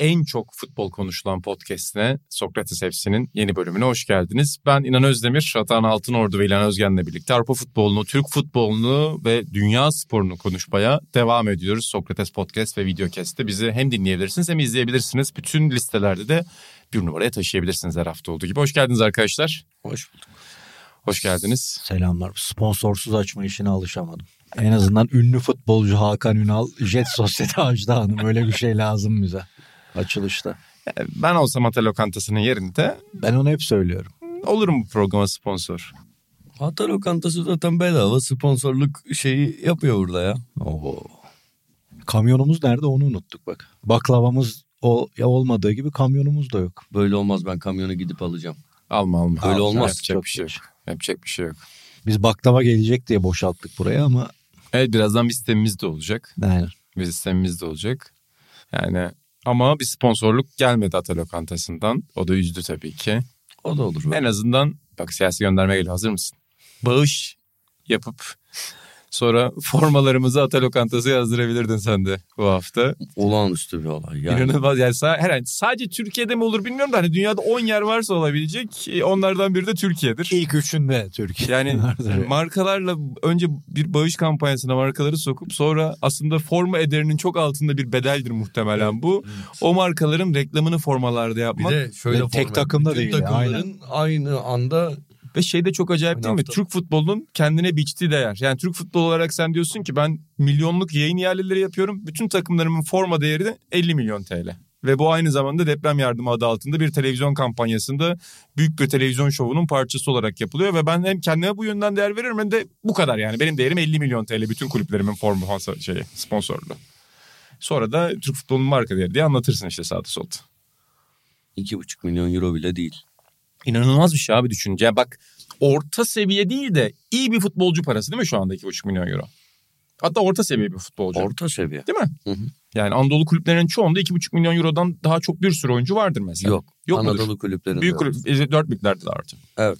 en çok futbol konuşulan podcastine Sokrates FC'nin yeni bölümüne hoş geldiniz. Ben İnan Özdemir, Atahan Altınordu ve İlhan Özgen'le birlikte Avrupa futbolunu, Türk futbolunu ve dünya sporunu konuşmaya devam ediyoruz. Sokrates Podcast ve Videocast'te bizi hem dinleyebilirsiniz hem izleyebilirsiniz. Bütün listelerde de bir numaraya taşıyabilirsiniz her hafta olduğu gibi. Hoş geldiniz arkadaşlar. Hoş bulduk. Hoş geldiniz. Selamlar. Sponsorsuz açma işine alışamadım. En azından ünlü futbolcu Hakan Ünal, Jet Sosyete Ajda Hanım öyle bir şey lazım bize açılışta. Ben olsam Ata Lokantası'nın yerinde Ben onu hep söylüyorum. olurum bu programa sponsor. Hatta lokantası zaten bedava sponsorluk şeyi yapıyor burada ya. Oo. Kamyonumuz nerede onu unuttuk bak. Baklavamız o ya olmadığı gibi kamyonumuz da yok. Böyle olmaz ben kamyonu gidip alacağım. Alma alma. Öyle Alma. olmaz. Yapacak Çok bir şey yok. Yapacak bir şey yok. Biz baklava gelecek diye boşalttık buraya ama Evet birazdan bir sistemimiz de olacak. aynen. bir sistemimiz de olacak. Yani ama bir sponsorluk gelmedi Ata Lokantası'ndan. O da üzdü tabii ki. O da olur. En azından bak siyasi gönderme geliyor hazır mısın? Bağış yapıp sonra formalarımızı Ata Lokantası yazdırabilirdin sen de bu hafta. Olağanüstü bir olay. Yani İnanılmaz yani herhalde sadece Türkiye'de mi olur bilmiyorum da hani dünyada 10 yer varsa olabilecek e, onlardan biri de Türkiye'dir. İlk üçünde Türkiye. Yani markalarla önce bir bağış kampanyasına markaları sokup sonra aslında forma ederinin çok altında bir bedeldir muhtemelen bu. O markaların reklamını formalarda bir yapmak. de şöyle Ve tek format, takımda değil, takımların aynı anda Ve şey de çok acayip Aynı değil mi? Türk futbolunun kendine biçtiği değer. Yani Türk futbolu olarak sen diyorsun ki ben milyonluk yayın yerlileri yapıyorum. Bütün takımlarımın forma değeri de 50 milyon TL. Ve bu aynı zamanda deprem yardımı adı altında bir televizyon kampanyasında büyük bir televizyon şovunun parçası olarak yapılıyor. Ve ben hem kendime bu yönden değer veririm hem de bu kadar yani. Benim değerim 50 milyon TL bütün kulüplerimin forma şeyi, sponsorluğu. Sonra da Türk futbolunun marka değeri diye anlatırsın işte sağda solda. 2,5 milyon euro bile değil. İnanılmaz bir şey abi düşününce. Ya bak orta seviye değil de iyi bir futbolcu parası değil mi şu anda 2,5 milyon euro? Hatta orta seviye bir futbolcu. Orta seviye. değil mi? Hı hı. Yani Anadolu kulüplerinin çoğunda 2,5 milyon eurodan daha çok bir sürü oyuncu vardır mesela. Yok. Yok mudur? Anadolu kulüplerinde Büyük kulüp, e, dört büyüklerde de artık. Evet.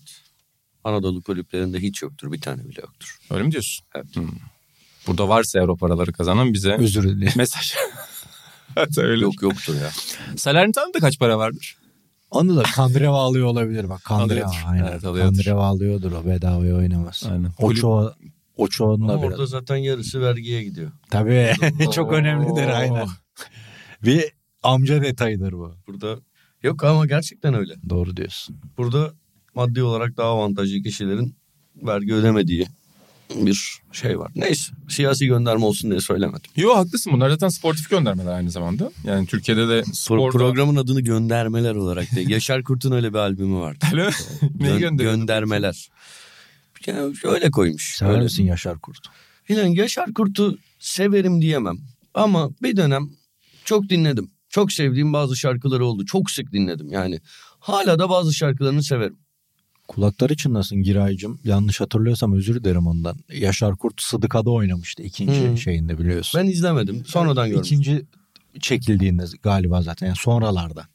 Anadolu kulüplerinde hiç yoktur. Bir tane bile yoktur. Öyle mi diyorsun? Evet. Hmm. Burada varsa eğer o paraları kazanan bize Özür dilerim. mesaj. Hatta öyle. Yok yoktur ya. Salernitano'da kaç para vardır? Onu da Kandreva alıyor olabilir bak. Kandreva Alıyordur. aynen. Evet, alıyordur. Kandreva alıyordur o bedavaya oynamaz. Aynen. Oçoğa Oçoğ'un Ama da biraz. orada zaten yarısı vergiye gidiyor. Tabii çok önemlidir aynen. Bir amca detayıdır bu. Burada yok ama gerçekten öyle. Doğru diyorsun. Burada maddi olarak daha avantajlı kişilerin vergi ödemediği bir şey var. Neyse siyasi gönderme olsun diye söylemedim. Yo haklısın bunlar zaten sportif göndermeler aynı zamanda. Yani Türkiye'de de Pro- sporda... programın adını göndermeler olarak değil. Yaşar Kurt'un öyle bir albümü vardı. Öyle mi? Neyi Gön- göndermeler. Yani şöyle koymuş. Sever Öyle. misin Yaşar Kurt? İnan Yaşar Kurt'u severim diyemem. Ama bir dönem çok dinledim. Çok sevdiğim bazı şarkıları oldu. Çok sık dinledim yani. Hala da bazı şarkılarını severim. Kulakları çınlasın Giraycığım. Yanlış hatırlıyorsam özür dilerim ondan. Yaşar Kurt Sıdıka'da oynamıştı ikinci Hı. şeyinde biliyorsun. Ben izlemedim. Sonradan görmüştüm. İkinci çekildiğinde galiba zaten yani sonralarda.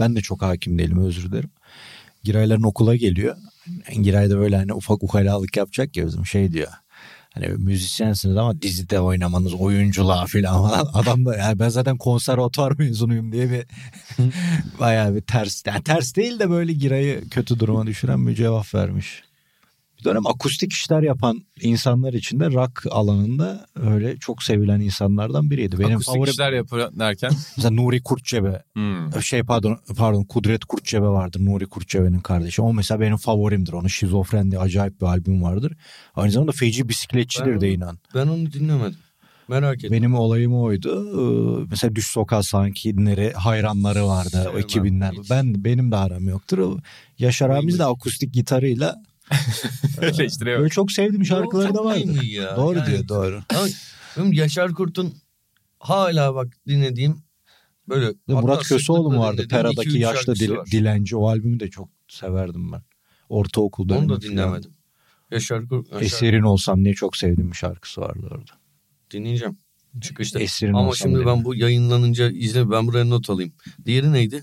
Ben de çok hakim değilim özür dilerim. Girayların okula geliyor. Giray da böyle hani ufak ukalalık yapacak ya bizim şey diyor. Hani müzisyensiniz ama dizide oynamanız oyunculuğa falan falan. Adam da yani ben zaten konservatuvar mezunuyum diye bir bayağı bir ters. Yani ters değil de böyle Giray'ı kötü duruma düşüren bir cevap vermiş. Bir dönem akustik işler yapan insanlar için de rock alanında öyle çok sevilen insanlardan biriydi. Benim Akustik favorim işler yapıyor derken. mesela Nuri Kurtçebe Hmm. şey pardon pardon Kudret Kurtçebe vardır Nuri Kurtçebe'nin kardeşi. O mesela benim favorimdir. Onun Şizofren diye acayip bir albüm vardır. Aynı zamanda feci bisikletçidir Ben de onu- inan. Ben onu dinlemedim. Merak ettim. Benim olayım oydu. Ee, Mesela Düş Sokağa sankinleri hayranları vardı o Sevmem 2000'ler. hiç. Ben benim de aram yoktur. O Yaşar abimiz de akustik gitarıyla Eleştiriyor. böyle çok sevdiğim şarkıları da vardı. ya? Doğru Yani- diyor doğru. Ama Yaşar Kurt'un hala bak dinlediğim böyle Murat Köseoğlu mu vardı? Pera'daki yaşlı dil- var. dilenci o albümü de çok severdim ben. Ortaokul Onu dönemi da falan. dinlemedim. Yaşar, Kur- Yaşar Esirin olsam diye çok sevdiğim bir şarkısı vardı orada. dinleyeceğim. Çıkışta. Esirin Ama şimdi diye. ben bu yayınlanınca izle ben buraya not alayım. Diğeri neydi?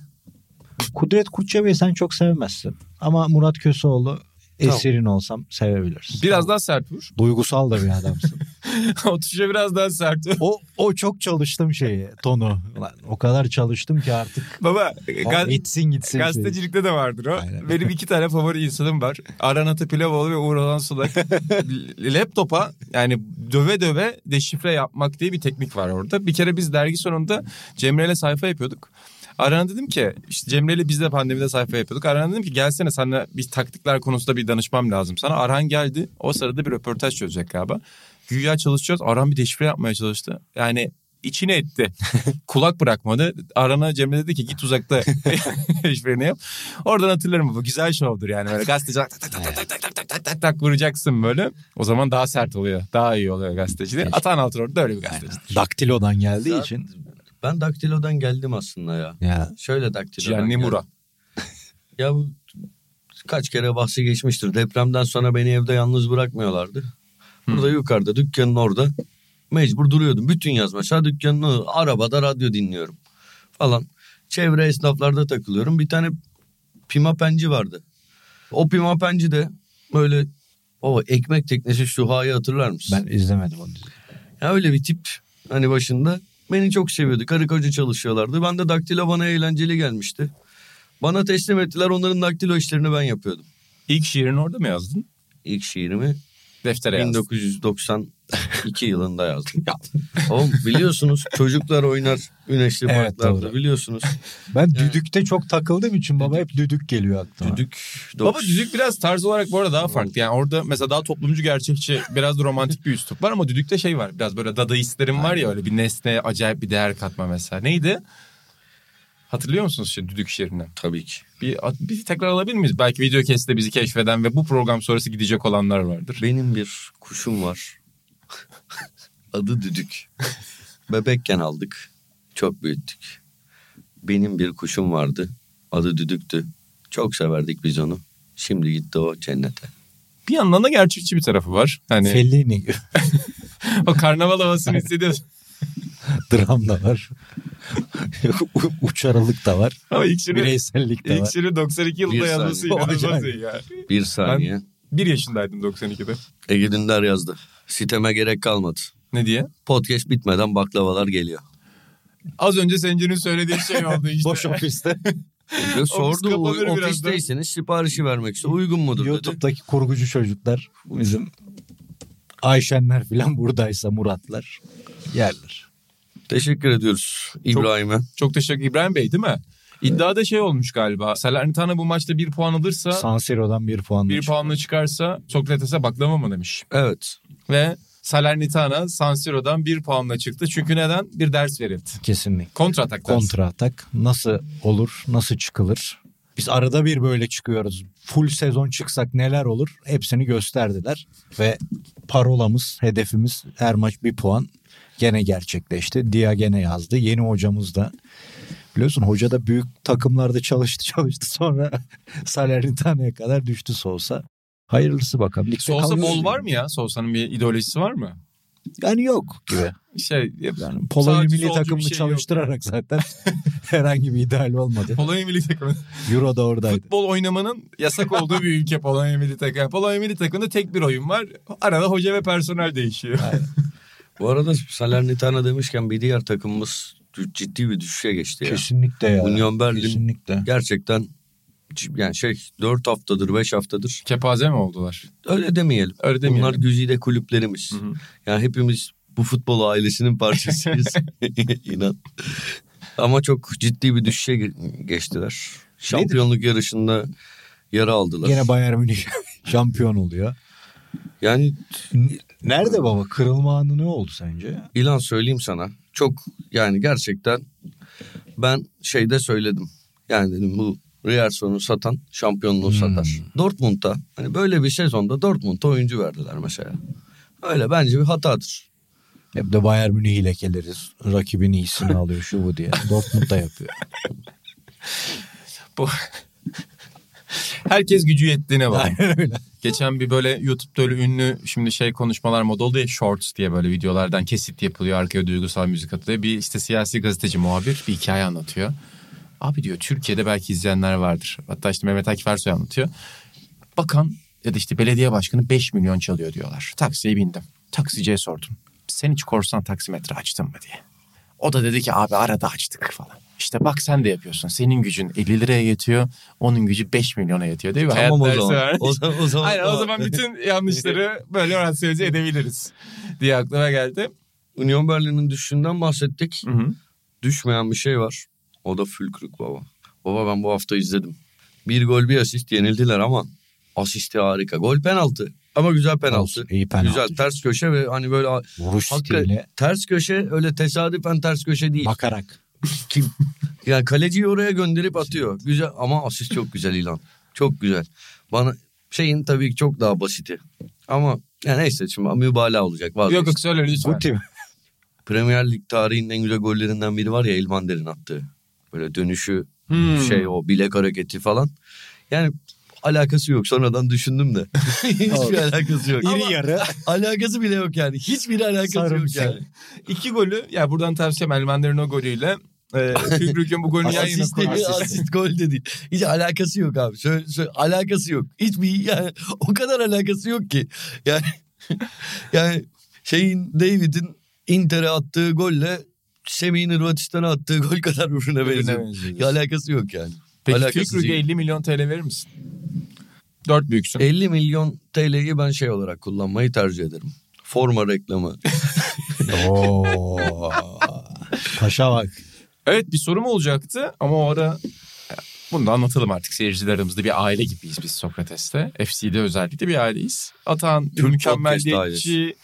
Kudret Kutçebe'yi sen çok sevmezsin. Ama Murat Köseoğlu Tamam. esirin olsam sevebilirsin. Biraz daha sert vur. Duygusal da bir adamsın. o tuşa biraz daha sert vur. o, o çok çalıştım şeyi tonu. Ulan o kadar çalıştım ki artık. Baba gaz- Gitsin gitsin. gazetecilikte de vardır o. Aynen. Benim iki tane favori insanım var. Aran Atapilavoğlu ve Uğur Olan Sulak. Laptopa yani döve döve deşifre yapmak diye bir teknik var orada. Bir kere biz dergi sonunda Cemre'yle sayfa yapıyorduk. Aran'a dedim ki işte Cemre'yle biz de pandemide sayfa yapıyorduk. Aran'a dedim ki gelsene sana bir taktikler konusunda bir danışmam lazım sana. Aran geldi. O sırada bir röportaj çözecek galiba. Güya çalışacağız. Aran bir deşifre yapmaya çalıştı. Yani içine etti. Kulak bırakmadı. Aran'a Cemre dedi ki git uzakta deşifreni yap. Oradan hatırlarım bu. Güzel şovdur yani. Böyle gazeteci tak tak tak tak tak tak tak tak tak tak vuracaksın böyle. O zaman daha sert oluyor. Daha iyi oluyor gazeteci. Atan Altın orada öyle bir gazeteci. Daktilodan geldiği Zaten- için. Ben daktilodan geldim aslında ya. Ya Şöyle daktilodan Gianni. Mura. Ya bu kaç kere bahsi geçmiştir. Depremden sonra beni evde yalnız bırakmıyorlardı. Burada yukarıda dükkanın orada mecbur duruyordum. Bütün yaz mesela dükkanın arabada radyo dinliyorum falan. Çevre esnaflarda takılıyorum. Bir tane pimapenci vardı. O pimapenci de böyle o ekmek teknesi Süha'yı hatırlar mısın? ben izlemedim o diziyi. Ya öyle bir tip hani başında beni çok seviyordu. Karı koca çalışıyorlardı. Ben de daktilo bana eğlenceli gelmişti. Bana teslim ettiler. Onların daktilo işlerini ben yapıyordum. İlk şiirini orada mı yazdın? İlk şiirimi Deftere yazdın. 1992 yılında yazdım. Oğlum biliyorsunuz çocuklar oynar güneşli Evet, parklarda doğru. biliyorsunuz. Ben düdükte çok takıldığım için baba hep düdük geliyor aklıma. Düdük. Baba düdük biraz tarz olarak bu arada daha farklı. Yani orada mesela daha toplumcu gerçekçi biraz da romantik bir üslup var ama düdükte şey var. Biraz böyle dadaistlerin var ya öyle bir nesneye acayip bir değer katma mesela. Neydi? Hatırlıyor musunuz şimdi düdük şiirini? Tabii ki. Bir, bir tekrar alabilir miyiz? Belki video kesite bizi keşfeden ve bu program sonrası gidecek olanlar vardır. Benim bir kuşum var. Adı Düdük. Bebekken aldık. Çok büyüttük. Benim bir kuşum vardı. Adı Düdük'tü. Çok severdik biz onu. Şimdi gitti o cennete. Bir yandan da gerçekçi bir tarafı var. Hani Fellini o karnaval havasını hissediyorsun. Dram da var. U- Uçarılık da var. Ama ilk şiiri, Bireysellik de var. şiiri 92 yılında Bir yazması inanılmaz ya. Bir saniye. Bir yaşındaydım 92'de. Ege Dündar yazdı. Siteme gerek kalmadı. Ne diye? Podcast bitmeden baklavalar geliyor. Az önce Sencer'in söylediği şey oldu işte. Boş ofiste. Ve sordu ofisteyseniz siparişi vermek istiyor. Uygun mudur dedi. YouTube'daki kurgucu çocuklar bizim Ayşenler falan buradaysa Muratlar yerler. Teşekkür ediyoruz İbrahim'e. Çok teşekkür İbrahim Bey değil mi? İddiada şey olmuş galiba. Salernitana bu maçta bir puan alırsa, San Siro'dan bir puan. bir puanla çıkarsa Sokrates'e baklava mı demiş. Evet. Ve Salernitana San Siro'dan bir puanla çıktı. Çünkü neden? Bir ders verildi. Kesinlikle. Kontra atak dersi. Kontra atak nasıl olur, nasıl çıkılır? Biz arada bir böyle çıkıyoruz. Full sezon çıksak neler olur? Hepsini gösterdiler. Ve parolamız, hedefimiz her maç bir puan gene gerçekleşti. Dia gene yazdı. Yeni hocamız da biliyorsun hoca da büyük takımlarda çalıştı çalıştı sonra Salernitana'ya kadar düştü Sousa. Hayırlısı bakalım. Ligde Sosa bol var mı ya? Sosa'nın bir ideolojisi var mı? Yani yok gibi. Şey, Yani Polonya milli bir takımını şey yok. çalıştırarak zaten herhangi bir ideal olmadı. Polonya milli takımı. Euro da oradaydı. Futbol oynamanın yasak olduğu bir ülke Polonya milli takımı. Polonya milli takımında tek bir oyun var. Arada hoca ve personel değişiyor. Bu arada Salernitana demişken bir diğer takımımız ciddi bir düşüşe geçti ya. Kesinlikle ya. Union Berlin Kesinlikle. gerçekten yani şey 4 haftadır 5 haftadır Kepaze mi oldular? öyle demeyelim. Öyle demeyelim. Bunlar güzide kulüplerimiz. Hı hı. Yani hepimiz bu futbol ailesinin parçasıyız. İnan. Ama çok ciddi bir düşüşe ge- geçtiler. Şampiyonluk yarışında yara aldılar. Gene Bayern Münih şampiyon oluyor. Yani Nerede baba? Kırılma anı ne oldu sence? ilan söyleyeyim sana. Çok yani gerçekten ben şeyde söyledim. Yani dedim bu Rierson'u satan şampiyonluğu Hmm. satar. Dortmund'da hani böyle bir sezonda Dortmund'a oyuncu verdiler mesela. Öyle bence bir hatadır. Hep de Bayern Münih'i lekeleriz. Rakibin iyisini alıyor şu bu diye. Dortmund da yapıyor. Bu Herkes gücü yettiğine. Aynen öyle. Geçen bir böyle YouTube'da öyle ünlü şimdi şey konuşmalar moda oldu ya shorts diye böyle videolardan kesit yapılıyor. Arkaya duygusal müzik atılıyor. Bir işte siyasi gazeteci muhabir bir hikaye anlatıyor. Abi diyor Türkiye'de belki izleyenler vardır. Hatta işte Mehmet Akif Ersoy anlatıyor. Bakan ya da işte belediye başkanı 5 milyon çalıyor diyorlar. Taksiye bindim. Taksiciye sordum. Sen hiç korsan taksimetre açtın mı diye. O da dedi ki abi arada açtık falan. İşte bak sen de yapıyorsun. Senin gücün 50 liraya yetiyor. Onun gücü 5 milyona yetiyor değil mi? Tamam o Hayat zaman. O zaman, o zaman, Aynen o zaman bütün yanlışları böyle rasyonize edebiliriz diye aklıma geldi. Union Berlin'in düşüşünden bahsettik. Hı hı. Düşmeyen bir şey var. O da Fülkrük baba. Baba ben bu hafta izledim. Bir gol bir asist yenildiler ama asisti harika. Gol penaltı. Ama güzel penaltı. Olsun, iyi penaltı. Güzel ters köşe ve hani böyle Vuruş stiliyle ters köşe öyle tesadüfen ters köşe değil. bakarak. Kim? Yani kaleciyi oraya gönderip atıyor. Güzel ama asist çok güzel ilan. Çok güzel. Bana şeyin tabii ki çok daha basiti. Ama ya neyse şimdi mübalağa olacak. Vazgeç. Yok yok söyle lütfen. Guti mi? Premier Lig tarihinin en güzel gollerinden biri var ya Elmander'in attığı. Böyle dönüşü Hmm. şey o bilek hareketi falan. Yani alakası yok. Sonradan düşündüm de. Hiçbir alakası yok. İri yarı. alakası bile yok yani. Hiçbir alakası yok Sarımsak. yani. İki golü ya buradan tavsiyem Elmander'in o golüyle e, Fükrük'ün bu golünü yan yana koyması. asist gol dedi. Hiç alakası yok abi. Şöyle, şöyle, alakası yok. Hiçbir yani o kadar alakası yok ki. Yani yani şeyin David'in Inter'e attığı golle Semih'in Hırvatistan'a attığı gol kadar birbirine benziyor. Ya alakası yok yani. Peki Alakasız Fükrük'e değil. 50 milyon TL verir misin? Dört büyüksün. 50 milyon TL'yi ben şey olarak kullanmayı tercih ederim. Forma reklamı. Oo. Paşa bak. Evet bir sorum olacaktı ama o ara e, bunu da anlatalım artık seyircilerimizde bir aile gibiyiz biz Sokrates'te. FC'de özellikle bir aileyiz. Atan Türk mükemmelliyetçi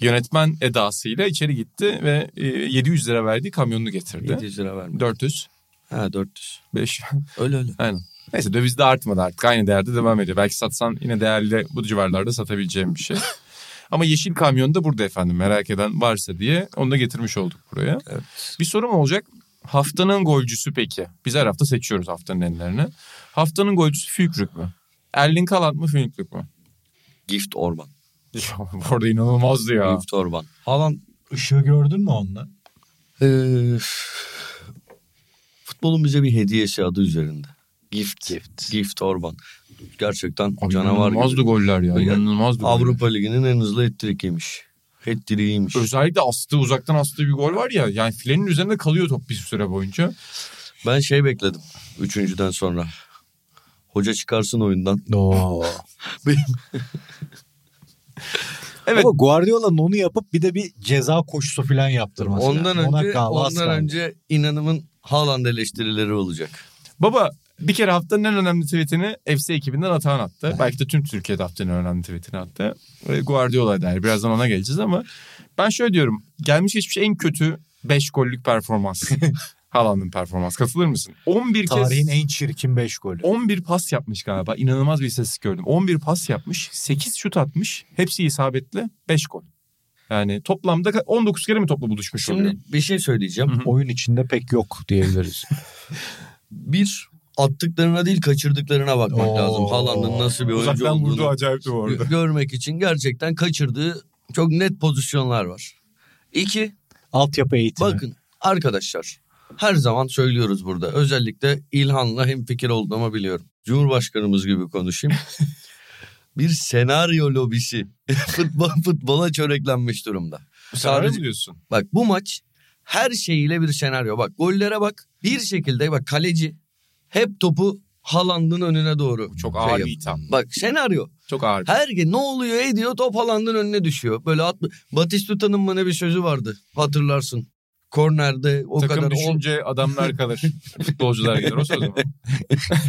yönetmen edasıyla içeri gitti ve e, 700 lira verdiği kamyonunu getirdi. 700 lira verme. 400, Ha 400. 5. Öyle öyle. Aynen. Neyse döviz de artmadı artık. Aynı değerde devam ediyor. Belki satsan yine değerli bu civarlarda satabileceğim bir şey. Ama yeşil kamyon da burada efendim merak eden varsa diye onu da getirmiş olduk buraya. Evet. Bir sorum olacak. Haftanın golcüsü peki? Biz her hafta seçiyoruz haftanın enlerini. Haftanın golcüsü Fükrük mü? Erling Haaland mı Fükrük mü? Gift Orban. Orada inanılmazdı ya. Gift Orban. Haaland Işığı gördün mü onunla? Ee, futbolun bize bir hediyesi adı üzerinde. Gift. Gift. Gift Orban. Gerçekten Abi canavar İnanılmazdı gibi. goller ya. İnanılmazdı goller. Avrupa Ligi'nin en hızlı hat-trick'iymiş. Hat-trick'iymiş. Özellikle astığı uzaktan astığı bir gol var ya. Yani filenin üzerinde kalıyor top bir süre boyunca. Ben şey bekledim. Üçüncüden sonra. Hoca çıkarsın oyundan. Oo. Evet. Ama Guardiola'nın onu yapıp bir de bir ceza koşusu falan yaptırması Ondan. Ona önce, ondan kaldı. önce inanımın Haaland eleştirileri olacak. Baba bir kere haftanın en önemli tweetini FC ekibinden Atahan attı. Belki de tüm Türkiye'de haftanın en önemli tweetini attı. Ve Guardiola der. Birazdan ona geleceğiz ama ben şöyle diyorum. Gelmiş geçmiş en kötü 5 gollük performans. Haaland'ın performans. Katılır mısın? 11 Tarihin kez en çirkin 5 golü. 11 pas yapmış galiba. İnanılmaz bir istatistik gördüm. 11 pas yapmış. 8 şut atmış. Hepsi isabetli. 5 gol. Yani toplamda 19 kere mi topla buluşmuş oluyor? Şimdi bir şey söyleyeceğim. Hı hı. Oyun içinde pek yok diyebiliriz. Bir attıklarına değil kaçırdıklarına bakmak Oo. lazım. Haaland'ın nasıl bir oyuncu Uzaktan vurdu olduğunu acayipti bu arada. gö- görmek için gerçekten kaçırdığı çok net pozisyonlar var. İki, Altyapı eğitimi. bakın arkadaşlar her zaman söylüyoruz burada. Özellikle İlhan'la hem fikir olduğumu biliyorum. Cumhurbaşkanımız gibi konuşayım. bir senaryo lobisi futbol futbola çöreklenmiş durumda. Sadece Sadece diyorsun. bak bu maç her şeyiyle bir senaryo. Bak gollere bak. Bir şekilde bak kaleci hep topu Haaland'ın önüne doğru. Çok şey ağır bir itham. Bak senaryo. Çok ağır Her gün ne oluyor ediyor top Haaland'ın önüne düşüyor. Böyle at, Batistuta'nın mı ne bir sözü vardı hatırlarsın. Kornerde o Takım kadar düşünce adamlar kalır. Futbolcular gider o söz mü?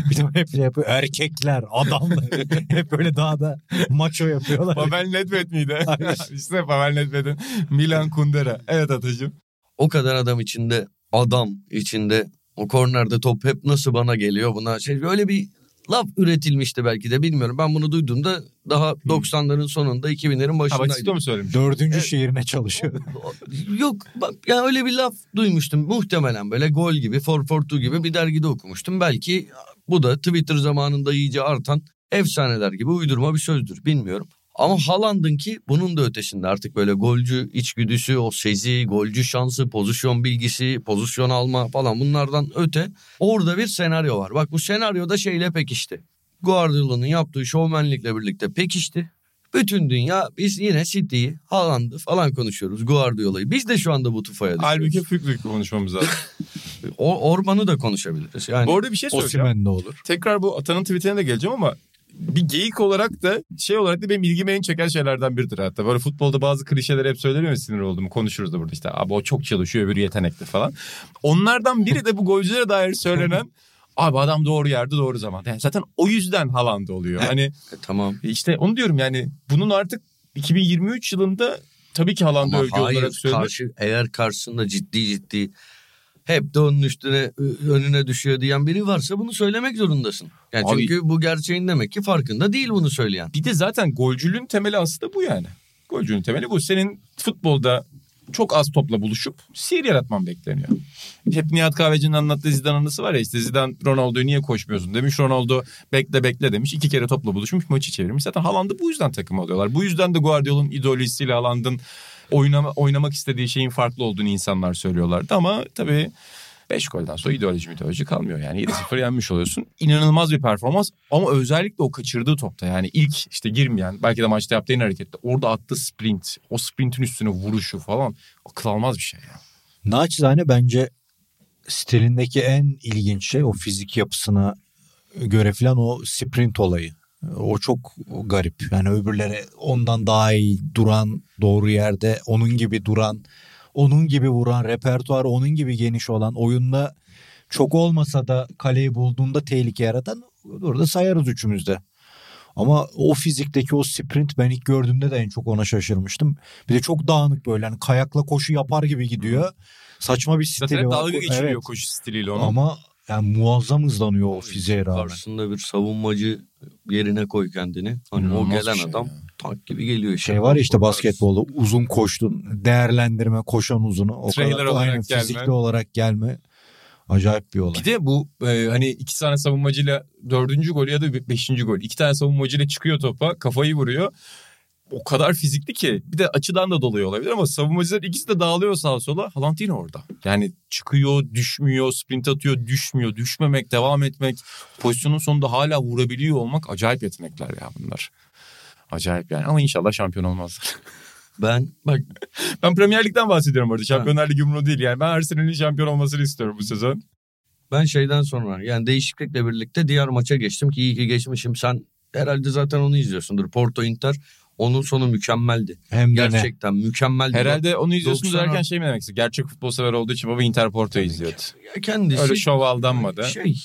Bir de hep şey yapıyor. Erkekler, adamlar. hep böyle daha da maço yapıyorlar. Pavel Nedved miydi? işte Pavel Nedved'in Milan Kundera. Evet Atacığım. o kadar adam içinde adam içinde o kornerde top hep nasıl bana geliyor buna şey öyle bir laf üretilmişti belki de bilmiyorum. Ben bunu duyduğumda daha 90'ların sonunda 2000'lerin Ha Batista başındaydım. mı söylemiş? Dördüncü şehrine çalışıyor. Yok bak yani öyle bir laf duymuştum muhtemelen böyle gol gibi 442 gibi bir dergide okumuştum. Belki Bu da Twitter zamanında iyice artan efsaneler gibi uydurma bir sözdür bilmiyorum. Ama Haaland'ın ki bunun da ötesinde artık böyle golcü içgüdüsü, o sezi, golcü şansı, pozisyon bilgisi, pozisyon alma falan bunlardan öte orada bir senaryo var. Bak bu senaryoda şeyle pekişti. Guardiola'nın yaptığı şovmenlikle birlikte pekişti. Bütün dünya biz yine City'yi, Haaland'ı falan konuşuyoruz. Guardiola'yı. Biz de şu anda bu tufaya düşüyoruz. Halbuki Fükrük konuşmamız lazım. O, Orman'ı da konuşabiliriz. Yani bu arada bir şey söyleyeceğim. Osimhen de olur. Tekrar bu Atan'ın tweetine de geleceğim ama bir geyik olarak da şey olarak da benim ilgimi en çeken şeylerden biridir hatta. Böyle futbolda bazı klişeler hep söyleniyor ya sinir oldum. Konuşuruz da burada işte abi o çok çalışıyor öbürü yetenekli falan. Onlardan biri de bu golcülere dair söylenen abi adam doğru yerde doğru zaman. Yani zaten o yüzden Haaland oluyor. Hani e, tamam. işte onu diyorum yani bunun artık 2023 yılında tabii ki Haaland'ı Ama övgü hayır olarak söylüyor. karşı, eğer karşısında ciddi ciddi hep de onun üstüne önüne düşüyor diyen biri varsa bunu söylemek zorundasın. Yani Abi- çünkü bu gerçeğin demek ki farkında değil bunu söyleyen. Bir de zaten golcülüğün temeli aslında bu yani. Golcülüğün temeli bu. Senin futbolda çok az topla buluşup sihir yaratman bekleniyor. Hep Nihat Kahveci'nin anlattığı Zidane anısı var ya işte Zidane Ronaldo'yu niye koşmuyorsun demiş. Ronaldo bekle bekle demiş. iki kere topla buluşmuş maçı çevirmiş. Zaten Haaland'ı bu yüzden takım alıyorlar. Bu yüzden de Guardiola'nın idolüsüyle Haaland'ın oynama, oynamak istediği şeyin farklı olduğunu insanlar söylüyorlardı. Ama tabii 5 golden sonra ideoloji mitoloji kalmıyor. Yani 7-0 yenmiş oluyorsun. İnanılmaz bir performans ama özellikle o kaçırdığı topta yani ilk işte girmeyen belki de maçta yaptığı en harekette orada attığı sprint o sprintin üstüne vuruşu falan akıl almaz bir şey ya. Naçizane bence stilindeki en ilginç şey o fizik yapısına göre filan o sprint olayı. O çok garip. Yani öbürleri ondan daha iyi duran, doğru yerde onun gibi duran, onun gibi vuran, repertuarı onun gibi geniş olan, oyunda çok olmasa da kaleyi bulduğunda tehlike yaratan burada sayarız üçümüzde. Ama o fizikteki o sprint ben ilk gördüğümde de en çok ona şaşırmıştım. Bir de çok dağınık böyle hani kayakla koşu yapar gibi gidiyor. Saçma bir stili Zaten var. dalga geçiliyor Evet. koşu stiliyle onu. Ama yani muazzam hızlanıyor o fiziğe rağmen. Karşısında bir savunmacı yerine koy kendini. Hani o gelen şey adam ya. tank gibi geliyor işte. Şey var ya işte basketbolda uzun koştun değerlendirme koşan uzunu o Trailer kadar olarak aynen gelme. fizikli olarak gelme acayip bir olay. Bir de bu e, hani iki tane savunmacıyla dördüncü gol ya da be- beşinci gol. iki tane savunmacıyla çıkıyor topa kafayı vuruyor. O kadar fizikli ki bir de açıdan da dolayı olabilir ama savunmacılar ikisi de dağılıyor sağa sola. Haaland yine orada. Yani çıkıyor, düşmüyor, sprint atıyor, düşmüyor, düşmemek, devam etmek. Pozisyonun sonunda hala vurabiliyor olmak acayip yetenekler ya bunlar. Acayip yani ama inşallah şampiyon olmazlar. Ben bak Ben Premier Lig'den bahsediyorum orada. Şampiyonlar Ligi umurumda değil yani. Ben Arsenal'in şampiyon olmasını istiyorum bu sezon. ben şeyden sonra yani değişiklikle birlikte diğer maça geçtim ki iyi ki geçmişim. Sen herhalde zaten onu izliyorsundur. Porto Inter onun sonu mükemmeldi. Hem de ne? Gerçekten mükemmeldi. Herhalde onu izliyorsunuz 90 derken şey mi demek istiyor? Gerçek futbol sever olduğu için baba Inter Porto'yu izliyordu. Ya kendisi Öyle şov aldanmadı. şey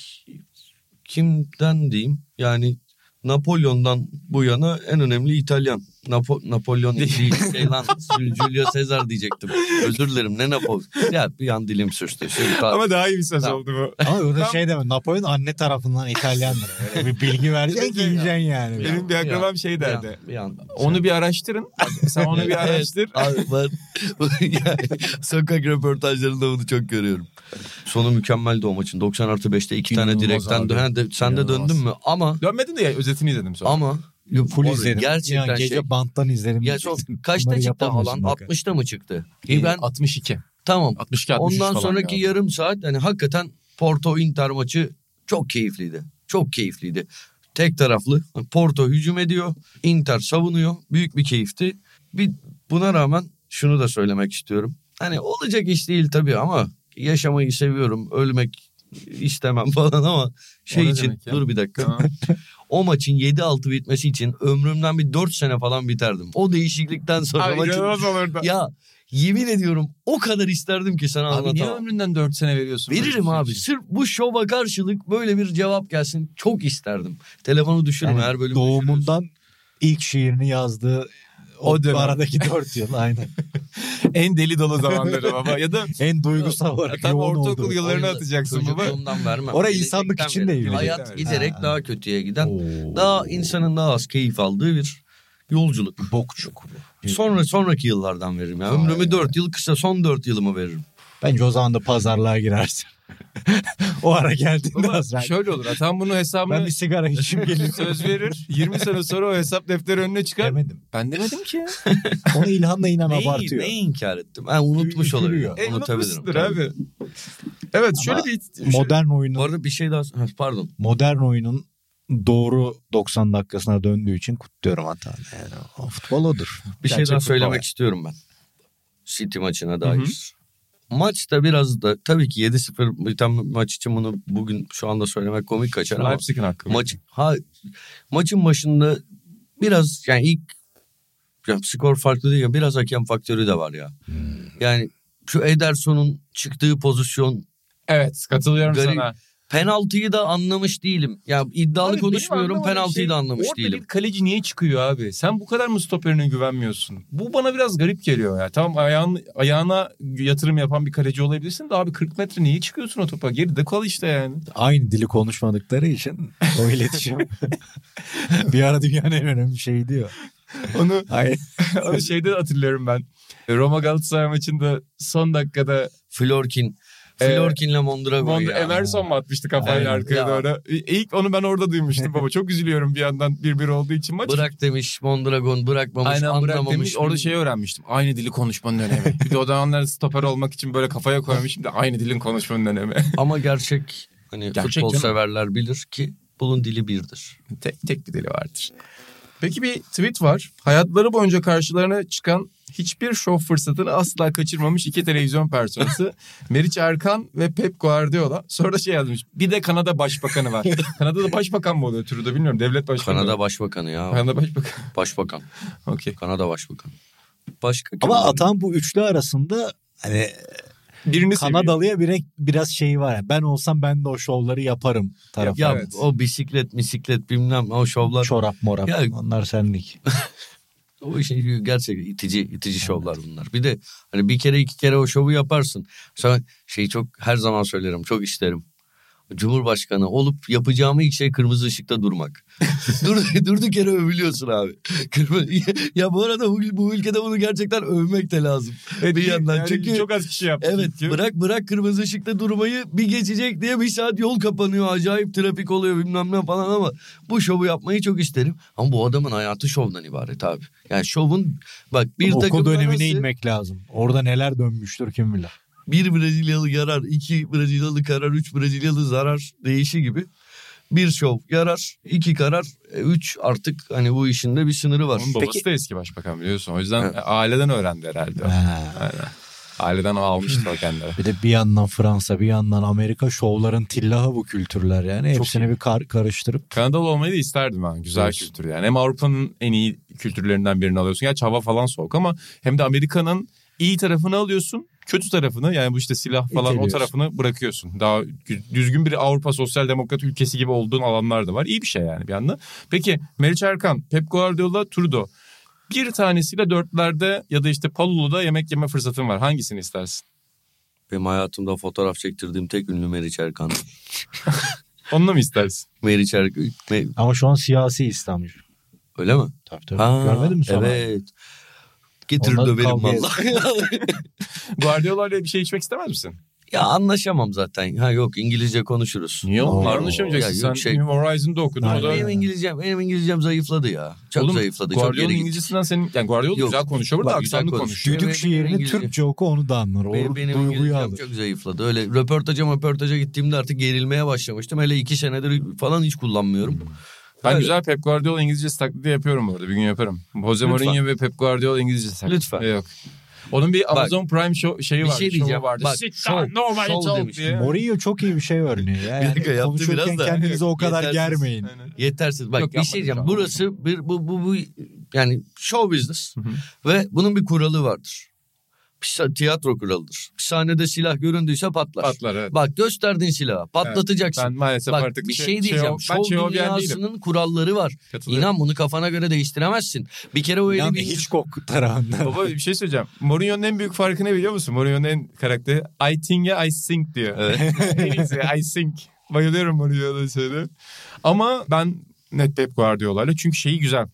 kimden diyeyim yani Napolyon'dan bu yana en önemli İtalyan. Napo Napolyon değil şey lan Julio Caesar diyecektim. Özür dilerim ne Napolyon. Ya bir an dilim sürçtü. Ta- Ama daha iyi bir söz Tamam. oldu bu. Ama Tam- şey deme Napolyon anne tarafından İtalyandır. Öyle bir bilgi vereceksin ki yiyeceksin yani. Benim bir akrabam şey bir derdi. an- bir an- Onu bir araştırın. Sen onu bir araştır. Abi ben yani sokak röportajlarında bunu çok görüyorum. Sonu mükemmeldi o maçın. 90 artı 5'te iki tane İnanılmaz direkten dön. Ha, de- Sen de döndün mü? Ama Dönmedin de ya, özetini izledim sonra. ama Full Abi, izledim. Gerçekten Yani gece şey. banttan izlerim. Ya çok kaçta çıktı Haaland? bak. 60'ta mı çıktı? Ee, E ben 62. tamam. 62 63 Ondan sonraki ya. yarım saat hani hakikaten Porto Inter maçı çok keyifliydi. Çok keyifliydi. Tek taraflı. Porto hücum ediyor. Inter savunuyor. Büyük bir keyifti. Bir buna rağmen şunu da söylemek istiyorum. Hani olacak iş değil tabii ama yaşamayı seviyorum. Ölmek istemem falan ama şey için dur bir dakika. O maçın 7-6 bitmesi için ömrümden bir 4 sene falan biterdim. O değişiklikten sonra Abi maçın olurdu. ya yemin ediyorum o kadar isterdim ki sana Abi niye anlatamam. ömründen 4 sene veriyorsun? Veririm bir abi. şey için? Sırf bu şova karşılık böyle bir cevap gelsin. Çok isterdim. Telefonu düşürme Yani her bölüm. doğumundan ilk şiirini yazdığı o, O dönem. aradaki dört yıl aynen. En deli dolu zamanları baba. Ya da en duygusal olarak Tam ortaokul olduğu. yıllarını O yüzden atacaksın baba. Vermem. Oraya insanlık için de iyi. Hayat Gelecekten giderek Ha. daha kötüye giden, Oo. daha insanın daha az keyif aldığı bir yolculuk. Bokçuk. Sonra sonraki yıllardan veririm. ya. Ömrümü. 4 yıl kısa son 4 yılımı veririm. Bence o zaman da pazarlığa girersin. O ara geldiğinde Ama Azrail. şöyle olur. Atan bunu hesabını Ben bir sigara içeyim geleyim. söz verir. 20 sene sonra o hesap defteri önüne çıkar. Demedim. Ben demedim ki. Onu İlhan'la inan Neyi, abartıyor. neyi inkar ettim? Ha, unutmuş olabilir. E, Unutabilirim. abi. Evet şöyle Ama bir... Modern Bu oyunun arada bir şey daha... Ha, Pardon. modern oyunun doğru 90 dakikasına döndüğü için kutluyorum hatanı. Yani o futbol odur. Bir şey Gerçek daha futbol söylemek yani. istiyorum ben. City maçına dair. Maçta biraz da tabii ki 7-0 biten maç için bunu bugün şu anda söylemek komik kaçar ama Leipzig'in hakkı. maç ha maçın başında biraz yani ilk ya skor farklı değil ya biraz hakem faktörü de var ya. Hmm. Yani şu Ederson'un çıktığı pozisyon Evet katılıyorum Garip. sana. Penaltıyı da anlamış değilim. Ya iddialı Abi konuşmuyorum penaltıyı şey, da anlamış orada değilim. bir kaleci niye çıkıyor abi? Sen bu kadar mı stoperine güvenmiyorsun? Bu bana biraz garip geliyor ya. Tamam ayağın, ayağına yatırım yapan bir kaleci olabilirsin de abi 40 metre niye çıkıyorsun o topa? Geride kal işte yani. Aynı dili konuşmadıkları için o iletişim bir ara dünyanın en önemli şeyi diyor. Onu, onu şeyde hatırlıyorum ben. Roma Galatasaray maçında son dakikada Florkin. Ee, Florkin'le Mondragon Mond- ya. Emerson mu atmıştı kafayla Aynen. arkaya Ya. doğru? İlk onu ben orada duymuştum baba. Çok üzülüyorum bir yandan bir bir olduğu için maç. Bırak demiş Mondragon bırakmamış Aynen bırak anlamamış. demiş. Orada şey öğrenmiştim. Aynı dili konuşmanın önemi. bir de o zamanlar stoper olmak için böyle kafaya koymuşum da aynı dilin konuşmanın önemi. Ama gerçek hani Gerçek futbol canım. severler bilir ki bunun dili birdir. tek, tek bir dili vardır. Peki bir tweet var. Hayatları boyunca karşılarına çıkan hiçbir şov fırsatını asla kaçırmamış iki televizyon personası Meriç Erkan ve Pep Guardiola. Sonra da şey yazmış. Bir de Kanada Başbakanı var. Kanada'da başbakan mı oluyor Trudeau bilmiyorum. Devlet başkanı. Kanada? Başbakanı ya. Kanada Başbakanı. Başbakan. Okey. Kanada Başbakanı. Başka kim Ama? Atan bu üçlü arasında hani Birini. Kanadalı'ya bir, biraz şey var. Yani ben olsam ben de o şovları yaparım tarafı. Ya Evet. o bisiklet misiklet bilmem o şovlar. Çorap morap Ya- onlar senlik. O işin gerçek itici itici şovlar bunlar. Bir de hani bir kere iki kere o şovu yaparsın. Sonra şeyi çok her zaman söylerim çok isterim. Cumhurbaşkanı olup yapacağımı ilk şey kırmızı ışıkta durmak. Dur, durduk yere övülüyorsun abi. Ya bu arada bu, bu ülkede bunu gerçekten övmek de lazım. Evet, bir yandan yani çünkü çok az kişi yaptı. Evet çünkü. bırak bırak kırmızı ışıkta durmayı bir geçecek diye bir saat yol kapanıyor. Acayip trafik oluyor bilmem ne falan ama bu şovu yapmayı çok isterim. Ama bu adamın hayatı şovdan ibaret abi. Yani şovun bak bir Okul takımda dönemine inmek lazım. Orada neler dönmüştür kim bilir. Bir Brezilyalı yarar, iki Brezilyalı karar, üç Brezilyalı zarar değişi gibi. Bir şov yarar, iki karar, e, üç artık hani bu işin de bir sınırı var. Onun babası Peki- da eski başbakan biliyorsun. O yüzden Evet. aileden öğrendi herhalde. Ha. Aynen. Aileden almıştı o kendine. Bir de bir yandan Fransa bir yandan Amerika şovların tillahı bu kültürler yani. Çok Hepsini iyi. bir kar, karıştırıp Kanadalı olmayı da isterdim ben. Güzel Evet. kültür yani. Hem Avrupa'nın en iyi kültürlerinden birini alıyorsun. Gerçi hava falan soğuk ama hem de Amerika'nın iyi tarafını alıyorsun. Kötü tarafını yani bu işte silah falan o tarafını bırakıyorsun. Daha gü- düzgün bir Avrupa sosyal demokrat ülkesi gibi olduğun alanlar da var. İyi bir şey yani bir yandan. Peki Meriç Erkan, Pep Guardiola, Trudeau. Bir tanesiyle dörtlerde ya da işte Palulu'da yemek yeme fırsatın var. Hangisini istersin? Benim hayatımda fotoğraf çektirdiğim tek ünlü Meriç Erkan. Onunla mı istersin? Meriç Erkan. Ama şu an siyasi İslamcı. Öyle mi? Tabii tabii. Ha, Görmedin mi sonra? Evet. Getir Ondan döverim vallahi. Guardiola ile bir şey içmek istemez misin? ya anlaşamam zaten. Ha yok İngilizce konuşuruz. Niye oğlum? Ya Anlaşamayacaksın. Sen şey- New Horizon'da okudun. Aynen. O da... Benim İngilizcem, benim İngilizcem zayıfladı ya. Çok Oğlum, zayıfladı. Çok Guardiola'nın. İngilizcesinden senin... Yani Guardiola Yok. güzel konuşuyor burada aksanlı konuşuyor. Düdük şiirini İngilizce- Türkçe oku onu da anlar. O Benim, benim İngilizcem alır. çok zayıfladı. Öyle röportaja röportaja gittiğimde artık gerilmeye başlamıştım. Hele iki senedir falan hiç kullanmıyorum. Ben Öyle. güzel Pep Guardiola İngilizcesi taklidi yapıyorum bu arada. Bir gün yaparım. Jose. Mourinho ve Pep Guardiola İngilizcesi taklidi. Lütfen. Yok. Onun bir Bak, Amazon Prime show, şeyi bir var. şey şovu diyeceğim. Vardı. Bak, Sit show, down, nobody show talk demiş. diye. Mourinho çok iyi bir şey örneği. ya. Bir dakika, Yani yaptı biraz da. kendinizi o kadar Yetersiz. germeyin. Aynen. Yetersiz. Bak Yok, bir şey diyeceğim. Burası bir bu, bu, bu yani show business ve bunun bir kuralı vardır. Tiyatro kuralıdır. Bir sahnede silah göründüyse patlar. Patlar evet. Bak gösterdin silahı patlatacaksın. Ben maalesef Bak artık bir şey, diyeceğim. ben Şov Şehoviyen değilim. dünyasının kuralları var. İnan bunu kafana göre değiştiremezsin. Bir kere o Yani bir... Hitchcock tarafından. Baba bir şey söyleyeceğim. Mourinho'nun en büyük farkı ne biliyor musun? Mourinho'nun en karakteri I think'e I think diyor. Evet. En iyisi, I think. Bayılıyorum Mourinho'da söyle. Ama ben net Pep Guardiola'yla çünkü şeyi güzel.